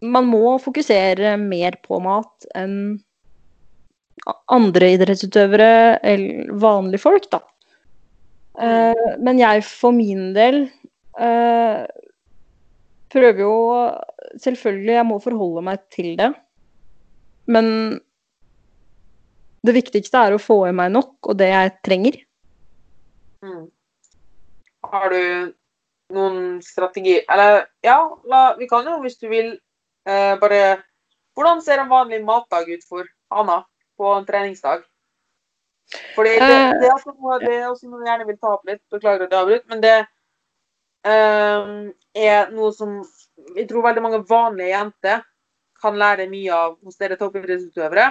man må fokusere mer på mat enn andre idrettsutøvere eller vanlige folk, da. men jeg for min del prøver jo Selvfølgelig, jeg må forholde meg til det. Men det viktigste er å få i meg nok, og det jeg trenger. Mm. Har du noen strategi Eller ja, la, vi kan jo, hvis du vil, eh, bare Hvordan ser en vanlig matdag ut for Anna på en treningsdag? Fordi det, eh, det, er også noe, det er også noe jeg gjerne vil ta opp litt. Beklager at jeg avbryter, men det eh, er noe som jeg tror veldig mange vanlige jenter kan lære mye av hos dere toppidrettsutøvere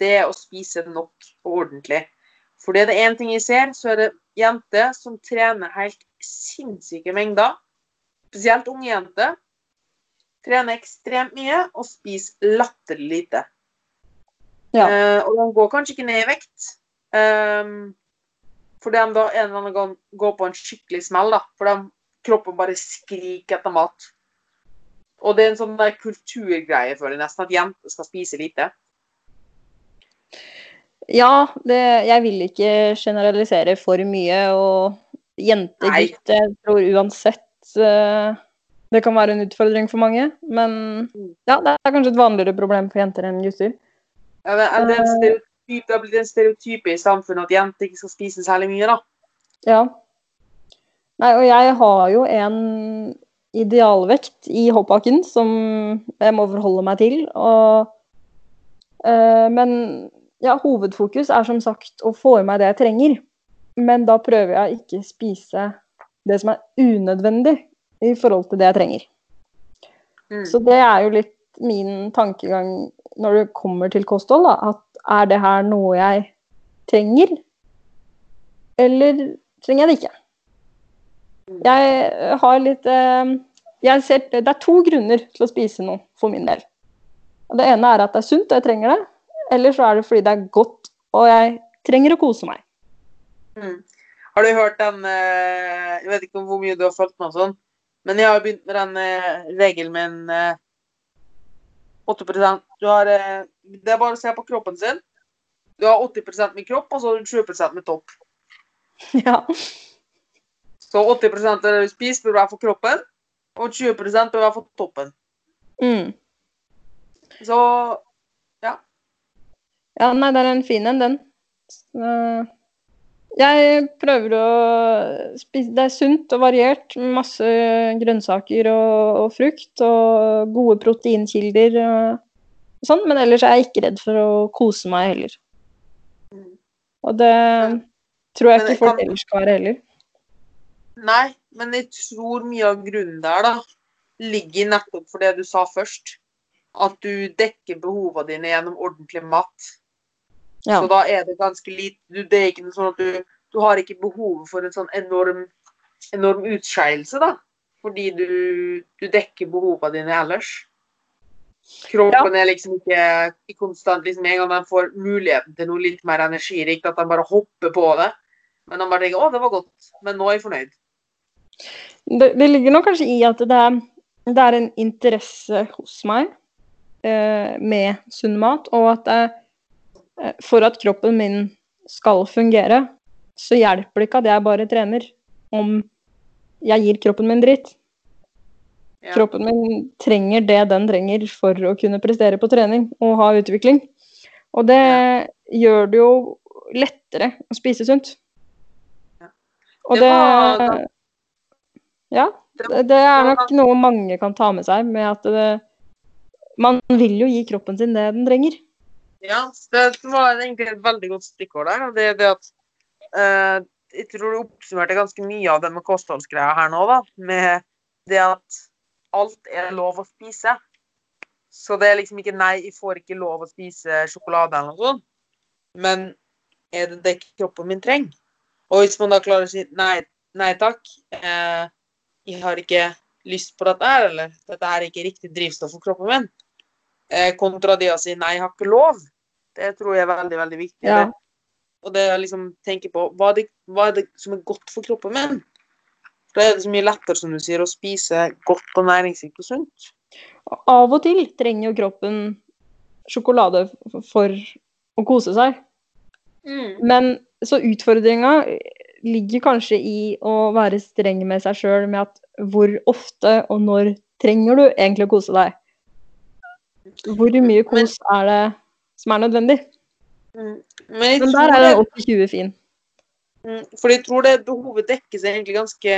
det er å spise nok og ordentlig. For det er én ting jeg ser, så er det jenter som trener helt sinnssyke mengder. Spesielt unge jenter. Trener ekstremt mye og spise latterlig lite. Ja. Uh, og de går kanskje ikke ned i vekt. Um, fordi de da en eller annen gang går på en skikkelig smell. da, For kroppen bare skriker etter mat. Og det er en sånn der kulturgreie, føler jeg nesten, at jenter skal spise lite. Ja, det, jeg vil ikke generalisere for mye. Og jente, gutt, jeg tror uansett uh, det kan være en utfordring for mange. Men mm. ja, det er kanskje et vanligere problem for jenter enn gutter. Ja, det, er en stereotyp, det har blitt en stereotype i samfunnet at jenter ikke skal spise særlig mye, da. Ja. Nei, og jeg har jo en idealvekt i hoppbakken som jeg må forholde meg til. Og, øh, men ja, hovedfokus er som sagt å få i meg det jeg trenger. Men da prøver jeg ikke spise det som er unødvendig i forhold til det jeg trenger. Mm. Så det er jo litt min tankegang når det kommer til kosthold. Da, at er det her noe jeg trenger, eller trenger jeg det ikke? Mm. Jeg har litt eh, jeg ser, Det er to grunner til å spise noe for min del. Det ene er at det er sunt, og jeg trenger det. Eller så er det fordi det er godt, og jeg trenger å kose meg. Mm. Har du hørt den eh, Jeg vet ikke hvor mye du har fulgt med, sånn, men jeg har begynt med den eh, regelen min eh, 8 eh, du har, Det er bare å se på kroppen sin. Du har 80 med kropp, og så har du 20% med topp. [LAUGHS] Ja. Så 80 av det du spiser, bør være for kroppen, og 20% bør være for toppen. Mm. Så ja, Ja, nei, det er en fin en, den. Jeg prøver å spise Det er sunt og variert. Masse grønnsaker og, og frukt. Og gode proteinkilder. og sånn, men ellers er jeg ikke redd for å kose meg heller. Og det tror jeg ikke folk ellers skal være heller. Nei, men jeg tror mye av grunnen der da, ligger nettopp for det du sa først. At du dekker behovene dine gjennom ordentlig mat. Ja. Så da er det ganske lite du, Det er ikke noe sånn at du, du har ikke behovet for en sånn enorm, enorm utskeielse, da. Fordi du, du dekker behovene dine ellers. Kroppen er liksom ikke konstant liksom En gang de får muligheten til noe litt mer energirikt, at de bare hopper på det. Men de bare tenker 'Å, det var godt', men nå er jeg fornøyd. Det, det ligger nok kanskje i at det er, det er en interesse hos meg eh, med sunn mat, og at eh, for at kroppen min skal fungere, så hjelper det ikke at jeg bare trener, om jeg gir kroppen min dritt. Ja. Kroppen min trenger det den trenger for å kunne prestere på trening og ha utvikling. Og det gjør det jo lettere å spise sunt. Ja. Og Det det, var- Ja, Det- det, det er nok noe mange kan ta med seg, med at det, man vil jo gi kroppen sin det den trenger. Ja, det var egentlig et veldig godt stikkord der. Det det at eh, Jeg tror du oppsummerte ganske mye av det med kostholdsgreia her nå, da. Med det at alt er lov å spise. Så det er liksom ikke nei, jeg får ikke lov å spise sjokolade eller noe sånt. Men er det det kroppen min trenger? Og hvis man da klarer å si nei, nei takk, eh, jeg har ikke lyst på dette her, eller dette er ikke riktig drivstoff for kroppen min, eh, kontra det å si nei, jeg har ikke lov. Det tror jeg er veldig, veldig viktig. Ja. Og det å liksom tenke på hva er, det, hva er det som er godt for kroppen min? Da er det så mye lettere, som du sier, å spise godt og næringsrikt og sunt. Av og til trenger jo kroppen sjokolade for å kose seg. Men så utfordringa ligger kanskje i å være streng med seg sjøl med at hvor ofte og når trenger du egentlig å kose deg? Hvor mye kos er det som er nødvendig? Mm. Men Men der er det, den 80-20 fin. mm, for jeg tror det behovet dekkes egentlig ganske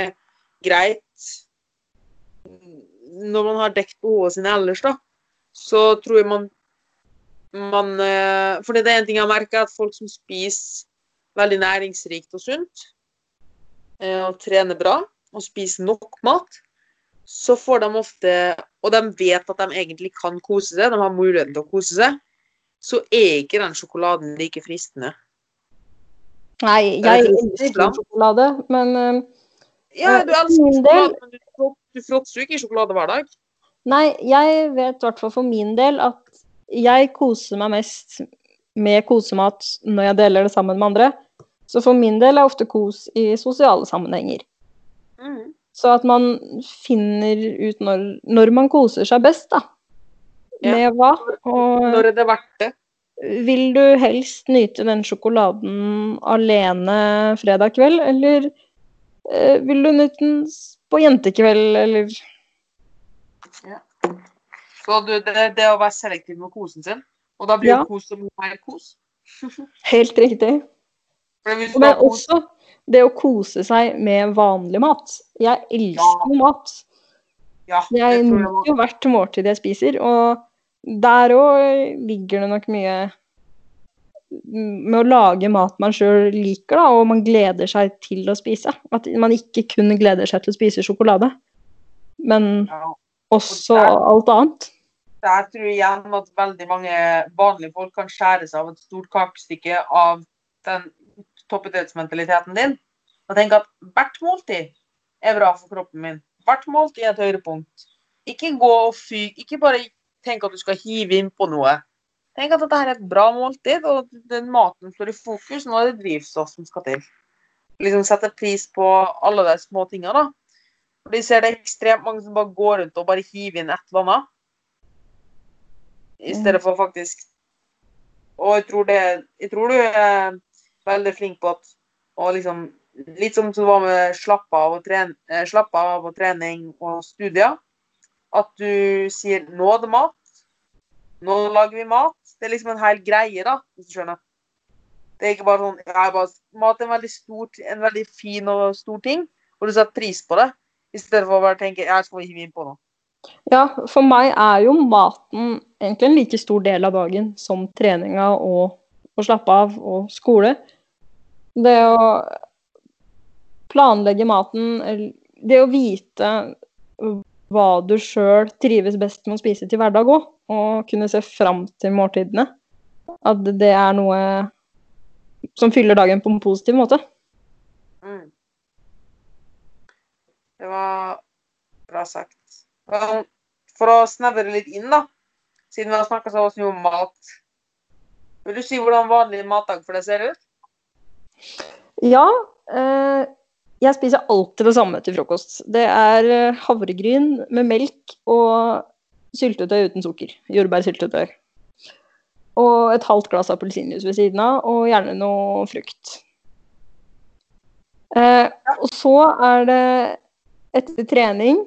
greit når man har dekket behovene sine ellers, da. Så tror jeg man man eh, For det er en ting jeg har merka, at folk som spiser veldig næringsrikt og sunt, eh, og trener bra, og spiser nok mat, så får de ofte Og de vet at de egentlig kan kose seg, de har muligheten til å kose seg, så er ikke den sjokoladen like fristende. Nei, jeg elsker sjokolade, men uh, Ja, Eh, du elsker del- sjokolade, men du, du fråtser jo ikke sjokolade hver dag. Nei, jeg vet i hvert fall for min del at jeg koser meg mest med kosemat når jeg deler det sammen med andre. Så for min del er ofte kos i sosiale sammenhenger. Så at man finner ut når, når man koser seg best, da. Ja. Med hva? Og Når er det verdt det? vil du helst nyte den sjokoladen alene fredag kveld, eller eh, vil du nyte den på jentekveld, eller Så du, det det å være selektiv med kosen sin. Og da blir Ja. kos som mer kos. [LAUGHS] Helt riktig. Og det er Men også det å kose seg med vanlig mat. Jeg elsker ja. mat. ja, det Jeg nyter hvert måltid jeg spiser, og der òg ligger det nok mye med å lage mat man sjøl liker, da, og man gleder seg til å spise. At man ikke kun gleder seg til å spise sjokolade, men ja. også Og der- alt annet. Der tror jeg at veldig mange vanlige folk kan skjære seg av et stort kakestykke av den toppidrettsmentaliteten din. Og tenke at hvert måltid er bra for kroppen min. Hvert måltid er et høydepunkt. Ikke gå og fyg. Ikke bare tenk at du skal hive inn på noe. Tenk at dette er et bra måltid, og den maten står i fokus. Nå er det drivstoff som skal til. Liksom sette pris på alle de små tinga, da. For de ser det ekstremt mange som bare går rundt og bare hiver inn et eller annet. I stedet for faktisk Og jeg tror, det, jeg tror du er veldig flink på at å liksom Litt som det var med slappe av og, tren, eh, slappe av og trening og studier. At du sier 'nå er det mat'. Nå lager vi mat. Det er liksom en hel greie, da, hvis du skjønner. Det er ikke bare sånn jeg bare, Mat er en veldig, stor, en veldig fin og stor ting, og du setter pris på det. I stedet for å bare tenke 'jeg skal hive inn på noe'. Ja, for meg er jo maten egentlig en like stor del av dagen som treninga og å slappe av og skole. Det å planlegge maten, det å vite hva du sjøl trives best med å spise til hverdag òg, og kunne se fram til måltidene. At det er noe som fyller dagen på en positiv måte. Mm. Det var bra sagt. For å snevre litt inn, da, siden vi har snakka så mye om mat. Vil du si hvordan vanlig matdag for deg ser ut? Ja. Eh, jeg spiser alltid det samme til frokost. Det er eh, havregryn med melk og syltetøy uten sukker. Jordbærsyltetøy. Og et halvt glass appelsinjuice ved siden av, og gjerne noe frukt. Eh, og så er det etter trening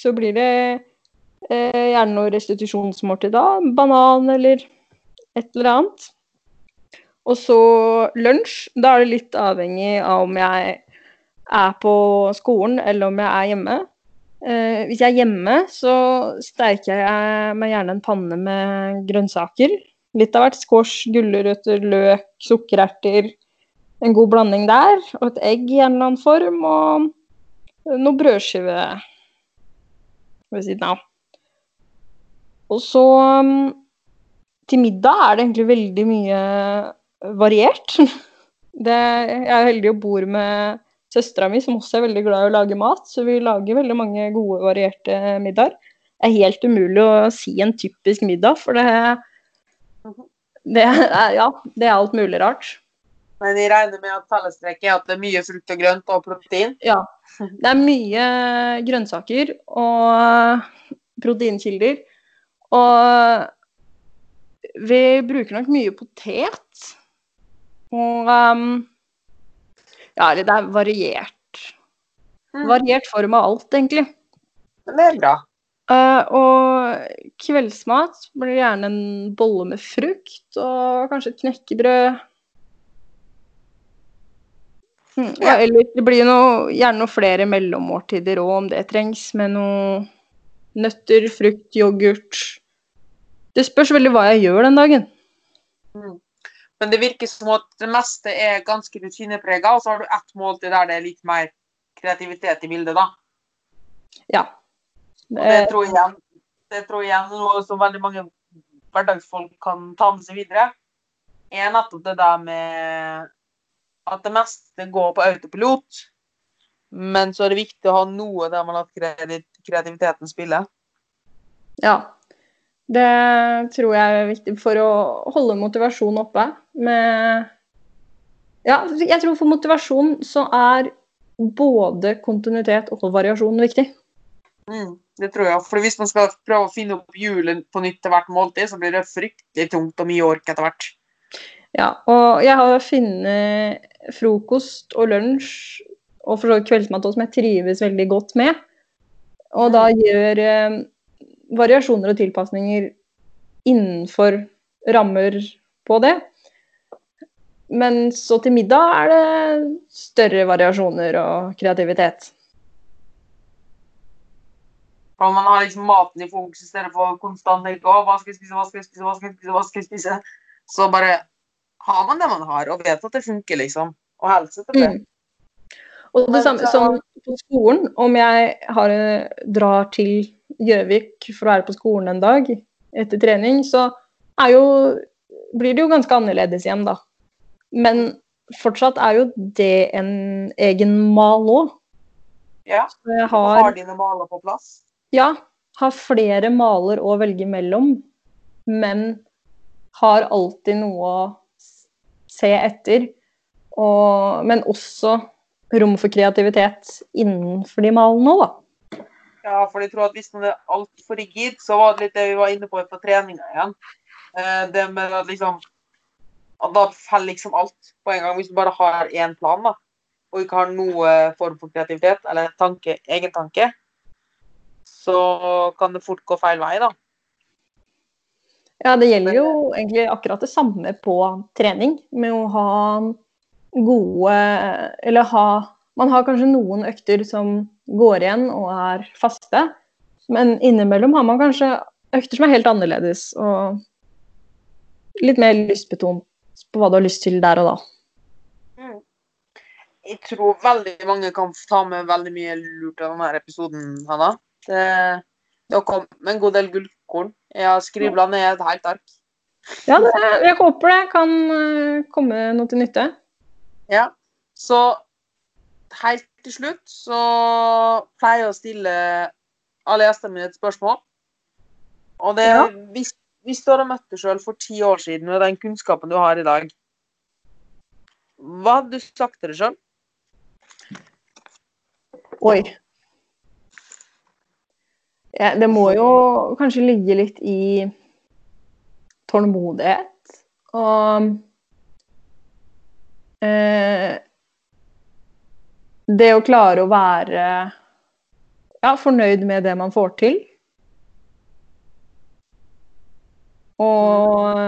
så blir det eh, gjerne noe restitusjonsmåltid da. Banan eller et eller annet. Og så lunsj. Da er det litt avhengig av om jeg er på skolen eller om jeg er hjemme. Eh, hvis jeg er hjemme, så steiker jeg meg gjerne en panne med grønnsaker. Litt av hvert. Squash, gulrøtter, løk, sukkererter. En god blanding der. Og et egg i en eller annen form. Og noe brødskive ved siden av. Og så um, til middag er det egentlig veldig mye variert. [LAUGHS] Det, jeg er heldig og bor med søstera mi, som også er veldig glad i å lage mat. Så vi lager veldig mange gode, varierte middager. Det er helt umulig å si en typisk middag, for det, det er, ja, det er alt mulig rart. Men jeg regner med at fellestrekket er at det er mye frukt og grønt og protein? Ja. Det er mye grønnsaker og proteinkilder. Og vi bruker nok mye potet. Og um, ja, det er variert. Mm. Variert form av alt, egentlig. Det er bra. Uh, og kveldsmat blir gjerne en bolle med frukt og kanskje et knekkebrød. Mm, ja. Eller det blir noe, gjerne noe flere mellommåltider òg, om det trengs, med noe nøtter, frukt, yoghurt. Det spørs veldig hva jeg gjør den dagen. Mm. Men det virker som at det meste er ganske rutineprega, og så har du ett måltid der det er litt mer kreativitet i bildet, da. Ja. Det, det tror jeg igjen, det tror jeg er noe som veldig mange hverdagsfolk kan ta med seg videre, er nettopp det der med at det meste går på autopilot. Men så er det viktig å ha noe der man lar kreativiteten spille. Ja. Det tror jeg er viktig for å holde motivasjonen oppe. Med Ja, jeg tror for motivasjon så er både kontinuitet og variasjon viktig. Mm, det tror jeg. For hvis man skal prøve å finne opp hjulet på nytt til hvert måltid, så blir det fryktelig tungt og mye ork etter hvert. Ja, og jeg har funnet frokost og lunsj og for så vidt kveldsmat som jeg trives veldig godt med. Og da gjør eh, variasjoner og tilpasninger innenfor rammer på det. Men så til middag er det større variasjoner og kreativitet. Om man har liksom maten i fokus i stedet for konstant tenke hva skal jeg spise, hva skal jeg spise, hva skal jeg spise, hva skal jeg spise? Så bare har man det man har, og vet at det funker, liksom. Og helse til det. Mm. Og det samme som på skolen, om jeg har, drar til Gjøvik for å være på skolen en dag etter trening, så jo, blir det jo ganske annerledes igjen, da. Men fortsatt er jo det en egen mal òg. Ja. Har, har dine maler på plass? Ja. Har flere maler å velge mellom, men har alltid noe å se etter. Og, men også rom for kreativitet innenfor de malene òg, da. Ja, for jeg tror at hvis man er altfor rigid, så var det litt det vi var inne på på treninga igjen. Eh, det med at liksom at Da faller liksom alt på en gang. Hvis du bare har én plan, da, og ikke har noe form for kreativitet eller tanke, egen tanke, så kan det fort gå feil vei, da. Ja, det gjelder jo egentlig akkurat det samme på trening, med å ha gode Eller ha Man har kanskje noen økter som går igjen og er faste, men innimellom har man kanskje økter som er helt annerledes, og litt mer lystbetont på hva du har lyst til der og da. Mm. Jeg tror veldig mange kan ta med veldig mye lurt av denne episoden, Hanna. Det, det har kommet en god del gullkorn. Jeg har skribla ned et helt ark. Ja, det, jeg håper det kan eh, komme noe til nytte. Ja. Så helt til slutt så pleier jeg å stille alle gjestene mine et spørsmål. Og det Ja. hvis, hvis du hadde møtt deg sjøl for ti år siden med den kunnskapen du har i dag, hva hadde du sagt til deg sjøl? Oi. Ja, det må jo kanskje ligge litt i tålmodighet og eh, Det å klare å være ja, fornøyd med det man får til. Og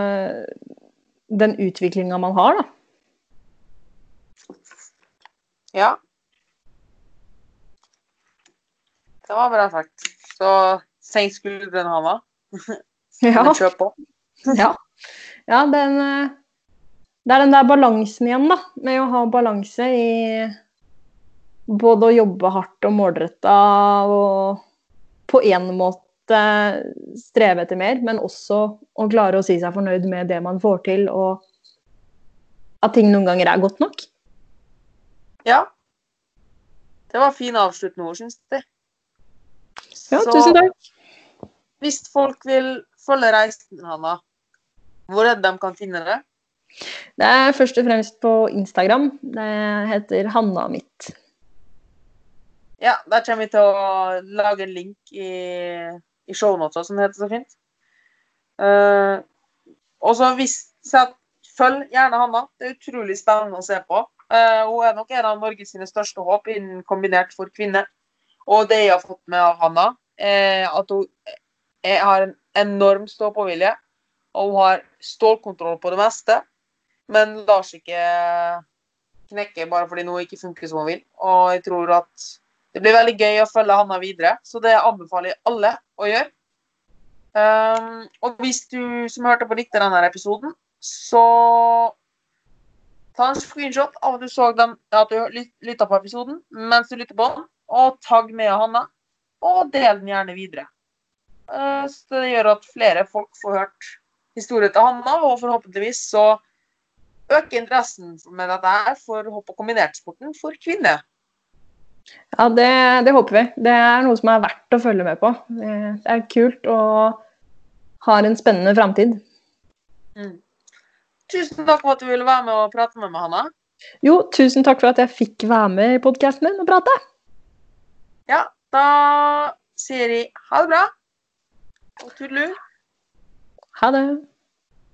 den utviklinga man har, da. Ja. Det var bra sagt. Så senk skuldrene, Hanna. [LAUGHS] Ja. Kjør på. [LAUGHS] Ja, ja den, eh, det er den der balansen igjen, da. Med å ha balanse i både å jobbe hardt og målretta og på én måte streve etter mer, men også å klare å si seg fornøyd med det man får til, og at ting noen ganger er godt nok. Ja. Det var fine avsluttende ord, syns jeg. Ja, tusen takk. Hvis folk vil følge reisen Hanna, hvor er det de kan finne det? Det er først og fremst på Instagram. Det heter Hanna mitt. Ja, der kommer vi til å lage en link i, i shownota, som det heter så fint. Uh, og så hvis så Følg gjerne Hanna. Det er utrolig spennende å se på. Uh, hun er nok en av Norges sine største håp innen kombinert for kvinner. Og det jeg har fått med av Hanna, er at hun er, har en enorm stå-på-vilje. Og hun har stålkontroll på det meste, men lar seg ikke knekke bare fordi noe ikke funker som hun vil. Og jeg tror at det blir veldig gøy å følge Hanna videre, så det anbefaler jeg alle å gjøre. Um, og hvis du som hørte på likte denne episoden, så ta en screenshot av at du så den, at du lytta på episoden mens du lytter på den, og tagg med Hanna, og del den gjerne videre. Uh, så det gjør at flere folk får hørt historien til Hanna, og forhåpentligvis så øker interessen med dette her for hopp- og kombinertsporten for kvinner. Ja, det, det håper vi. Det er noe som er verdt å følge med på. Det er kult og har en spennende framtid. Mm. Tusen takk for at du ville være med og prate med meg, Hanna. Jo, tusen takk for at jeg fikk være med i podkasten din og prate. Ja, da sier vi ha det bra. Og tudelu. Ha det.